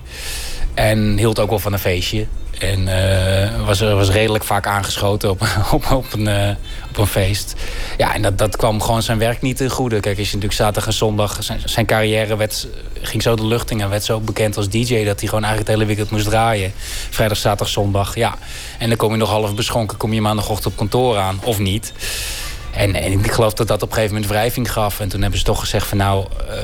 En hield ook wel van een feestje. En uh, was, was redelijk vaak aangeschoten op, op, op, een, uh, op een feest. Ja, en dat, dat kwam gewoon zijn werk niet ten goede. Kijk, je natuurlijk zaterdag en zondag... Zijn, zijn carrière werd, ging zo de lucht in en werd zo bekend als DJ... dat hij gewoon eigenlijk het hele weekend moest draaien. Vrijdag, zaterdag, zondag, ja. En dan kom je nog half beschonken, kom je maandagochtend op kantoor aan. Of niet. En, en, ik geloof dat dat op een gegeven moment wrijving gaf. En toen hebben ze toch gezegd van nou, uh,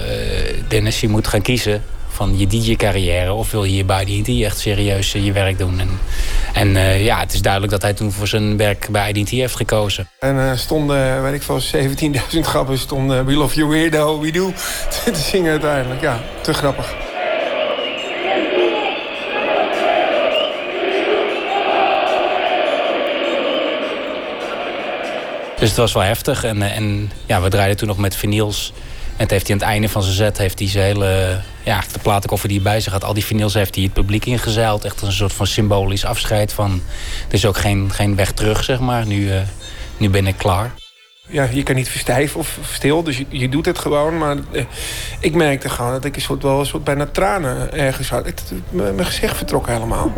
Dennis, je moet gaan kiezen van je DJ-carrière... of wil je hier bij IDT echt serieus je werk doen. En, en uh, ja, het is duidelijk dat hij toen voor zijn werk bij IDT heeft gekozen. En uh, stonden, weet ik veel, 17.000 grappen... stonden We Love You Weirdo, We Do te zingen uiteindelijk. Ja, te grappig. Dus het was wel heftig. En, en ja, we draaiden toen nog met vinyls. En het heeft hij aan het einde van zijn set heeft hij zijn hele. Ja, de platenkoffer die hij bij zich had, al die vinyls heeft hij het publiek ingezeild. Echt een soort van symbolisch afscheid van. Er is ook geen, geen weg terug, zeg maar. Nu, uh, nu ben ik klaar. Ja, je kan niet verstijven of stil, dus je, je doet het gewoon. Maar eh, ik merkte gewoon dat ik een soort, wel een soort bijna tranen ergens had. Mijn gezicht vertrok helemaal.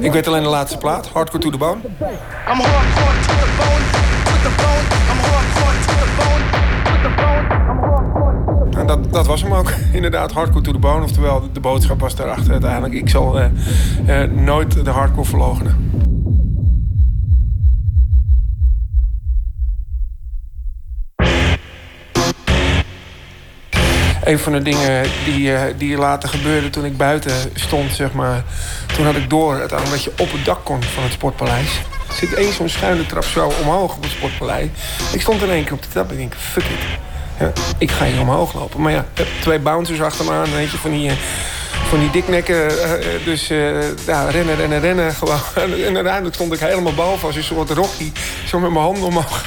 Ik weet alleen de laatste plaat, Hardcore to the Bone. I'm hardcore to the bone, to the bone. I'm hardcore to the bone, to the bone. Dat, dat was hem ook, inderdaad, hardcore to the bone. Oftewel, de boodschap was daarachter uiteindelijk. Ik zal uh, uh, nooit de hardcore verlogenen. een van de dingen die, uh, die later gebeurde toen ik buiten stond, zeg maar. Toen had ik door uiteindelijk dat je op het dak kon van het Sportpaleis. Er zit één zo'n schuine trap zo omhoog op het Sportpaleis. Ik stond in één keer op de trap en ik denk, fuck it. Ja, ik ga hier omhoog lopen. Maar ja, twee bouncers achter me aan, weet je, van die... Uh, van die diknekken. Uh, dus uh, ja, rennen, rennen, rennen. Gewoon. En uiteindelijk stond ik helemaal boven als een soort Rocky. Zo met mijn handen omhoog.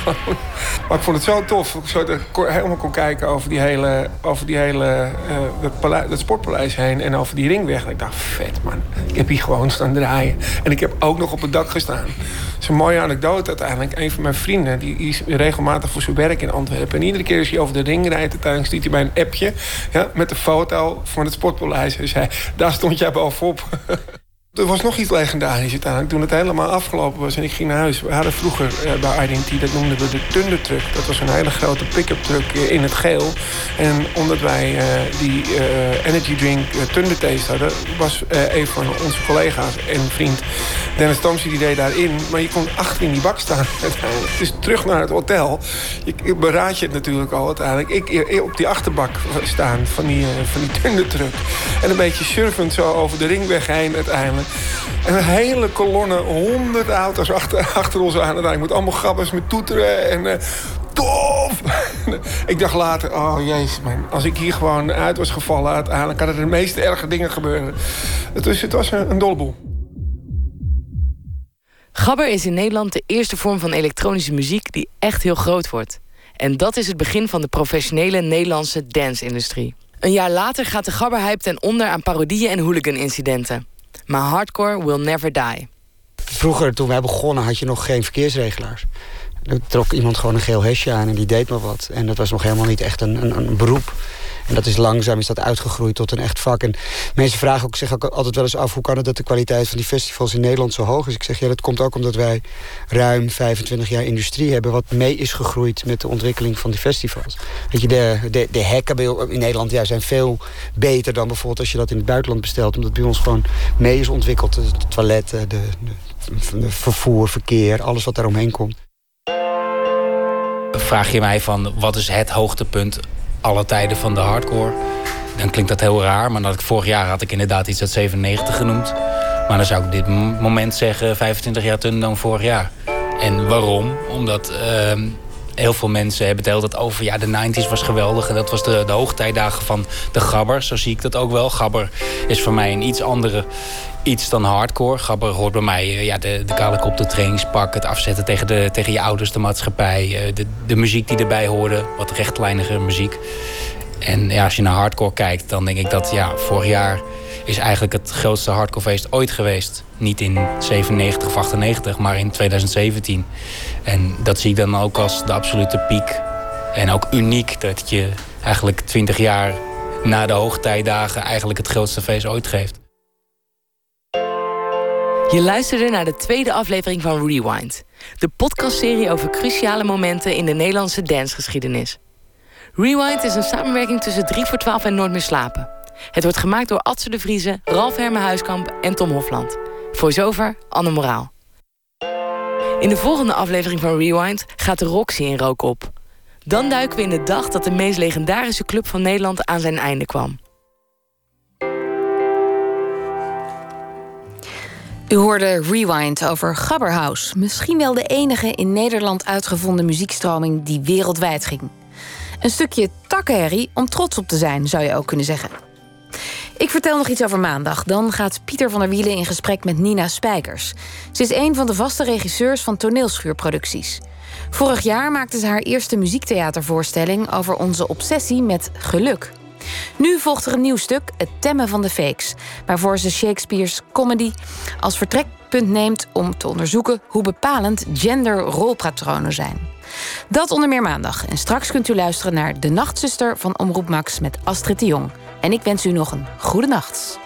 Maar ik vond het zo tof. Ik zo helemaal kon kijken over die hele, over die hele uh, het, het, sportpaleis heen. En over die ringweg. En ik dacht, vet man. Ik heb hier gewoon staan draaien. En ik heb ook nog op het dak gestaan. Dat is een mooie anekdote uiteindelijk. Een van mijn vrienden, die is regelmatig voor zijn werk in Antwerpen. En iedere keer als hij over de ring rijdt, uiteindelijk stiet hij bij een appje. Ja, met de foto van het sportpaleis. Hij zei, daar stond jij bovenop. Er was nog iets legendarisch uiteindelijk. Toen het helemaal afgelopen was en ik ging naar huis. We hadden vroeger uh, bij Identity, dat noemden we de Thunder Truck. Dat was een hele grote pick-up truck uh, in het geel. En omdat wij uh, die energy drink Thunder Taste hadden... was een van onze collega's en vriend Dennis Thompson, die deed daarin. Maar je kon achter in die bak staan. Dus terug naar het hotel. Ik beraad je het natuurlijk al uiteindelijk. Ik op die achterbak staan van die, van die Thunder Truck. En een beetje surfend zo over de ringweg heen uiteindelijk. En een hele kolonne, honderd auto's achter, achter ons aan. En ik moet allemaal grappers met toeteren en... Uh, tof! ik dacht later, oh jezus man, als ik hier gewoon uit was gevallen... uiteindelijk hadden er de meeste erge dingen gebeuren. Dus het was een, een dolleboel. Gabber is in Nederland de eerste vorm van elektronische muziek... die echt heel groot wordt. En dat is het begin van de professionele Nederlandse dance-industrie. Een jaar later gaat de Gabber-hype ten onder aan parodieën en hooligan-incidenten. Maar hardcore will never die. Vroeger, toen wij begonnen, had je nog geen verkeersregelaars. Er trok iemand gewoon een geel hesje aan en die deed maar wat. En dat was nog helemaal niet echt een, een, een beroep. En dat is langzaam is dat uitgegroeid tot een echt vak. En mensen vragen ook, zich ook altijd wel eens af... hoe kan het dat de kwaliteit van die festivals in Nederland zo hoog is? Ik zeg, ja, dat komt ook omdat wij ruim 25 jaar industrie hebben... wat mee is gegroeid met de ontwikkeling van die festivals. Weet je, de, de, de hekken in Nederland ja, zijn veel beter dan bijvoorbeeld... als je dat in het buitenland bestelt. Omdat bij ons gewoon mee is ontwikkeld. De, toiletten, de, de, vervoer, verkeer, alles wat daaromheen komt. Vraag je mij van, wat is het hoogtepunt alle tijden van de hardcore. Dan klinkt dat heel raar, maar dat ik vorig jaar had ik inderdaad iets uit 97 genoemd. Maar dan zou ik dit moment zeggen, 25 jaar toen dan vorig jaar. En waarom? Omdat uh, heel veel mensen hebben het altijd over... ja, de 90s was geweldig en dat was de, de hoogtijdagen van de gabber. Zo zie ik dat ook wel. Gabber is voor mij een iets andere iets dan hardcore. Gabber hoort bij mij uh, ja, de, de kale kop, de trainingspak... het afzetten tegen, de, tegen je ouders, de maatschappij... Uh, de, de muziek die erbij hoorde, wat rechtlijnige muziek. En ja, als je naar hardcore kijkt, dan denk ik dat ja, vorig jaar... is eigenlijk het grootste hardcorefeest ooit geweest. Niet in 97 of 98, maar in 2017. En dat zie ik dan ook als de absolute piek. En ook uniek dat je eigenlijk 20 jaar na de hoogtijdagen... eigenlijk het grootste feest ooit geeft. Je luisterde naar de tweede aflevering van Rewind. De podcastserie over cruciale momenten in de Nederlandse dancegeschiedenis. Rewind is een samenwerking tussen 3 voor 12 en Nooit meer slapen. Het wordt gemaakt door Atze de Vriezen, Ralf Hermen Huiskamp en Tom Hofland. Voor zover Anne Moraal. In de volgende aflevering van Rewind gaat de Roxy in rook op. Dan duiken we in de dag dat de meest legendarische club van Nederland aan zijn einde kwam. U hoorde Rewind over Gabberhouse. Misschien wel de enige in Nederland uitgevonden muziekstroming die wereldwijd ging. Een stukje takkenherrie om trots op te zijn, zou je ook kunnen zeggen. Ik vertel nog iets over maandag. Dan gaat Pieter van der Wielen in gesprek met Nina Spijkers. Ze is een van de vaste regisseurs van toneelschuurproducties. Vorig jaar maakte ze haar eerste muziektheatervoorstelling over onze obsessie met geluk. Nu volgt er een nieuw stuk, Het Temmen van de Fakes, waarvoor ze Shakespeare's comedy als vertrekpunt neemt om te onderzoeken hoe bepalend genderrolpatronen zijn. Dat onder meer maandag. En straks kunt u luisteren naar De Nachtzuster van Omroep Max met Astrid de Jong. En ik wens u nog een goede nacht.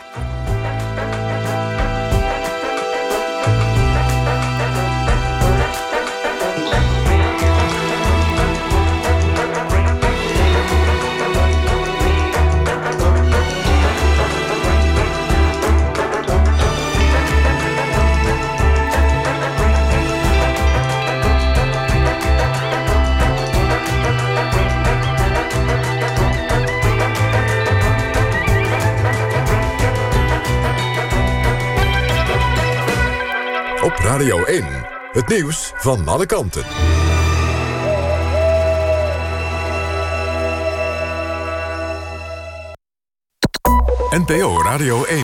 Op Radio 1, het nieuws van alle kanten. NPO Radio 1.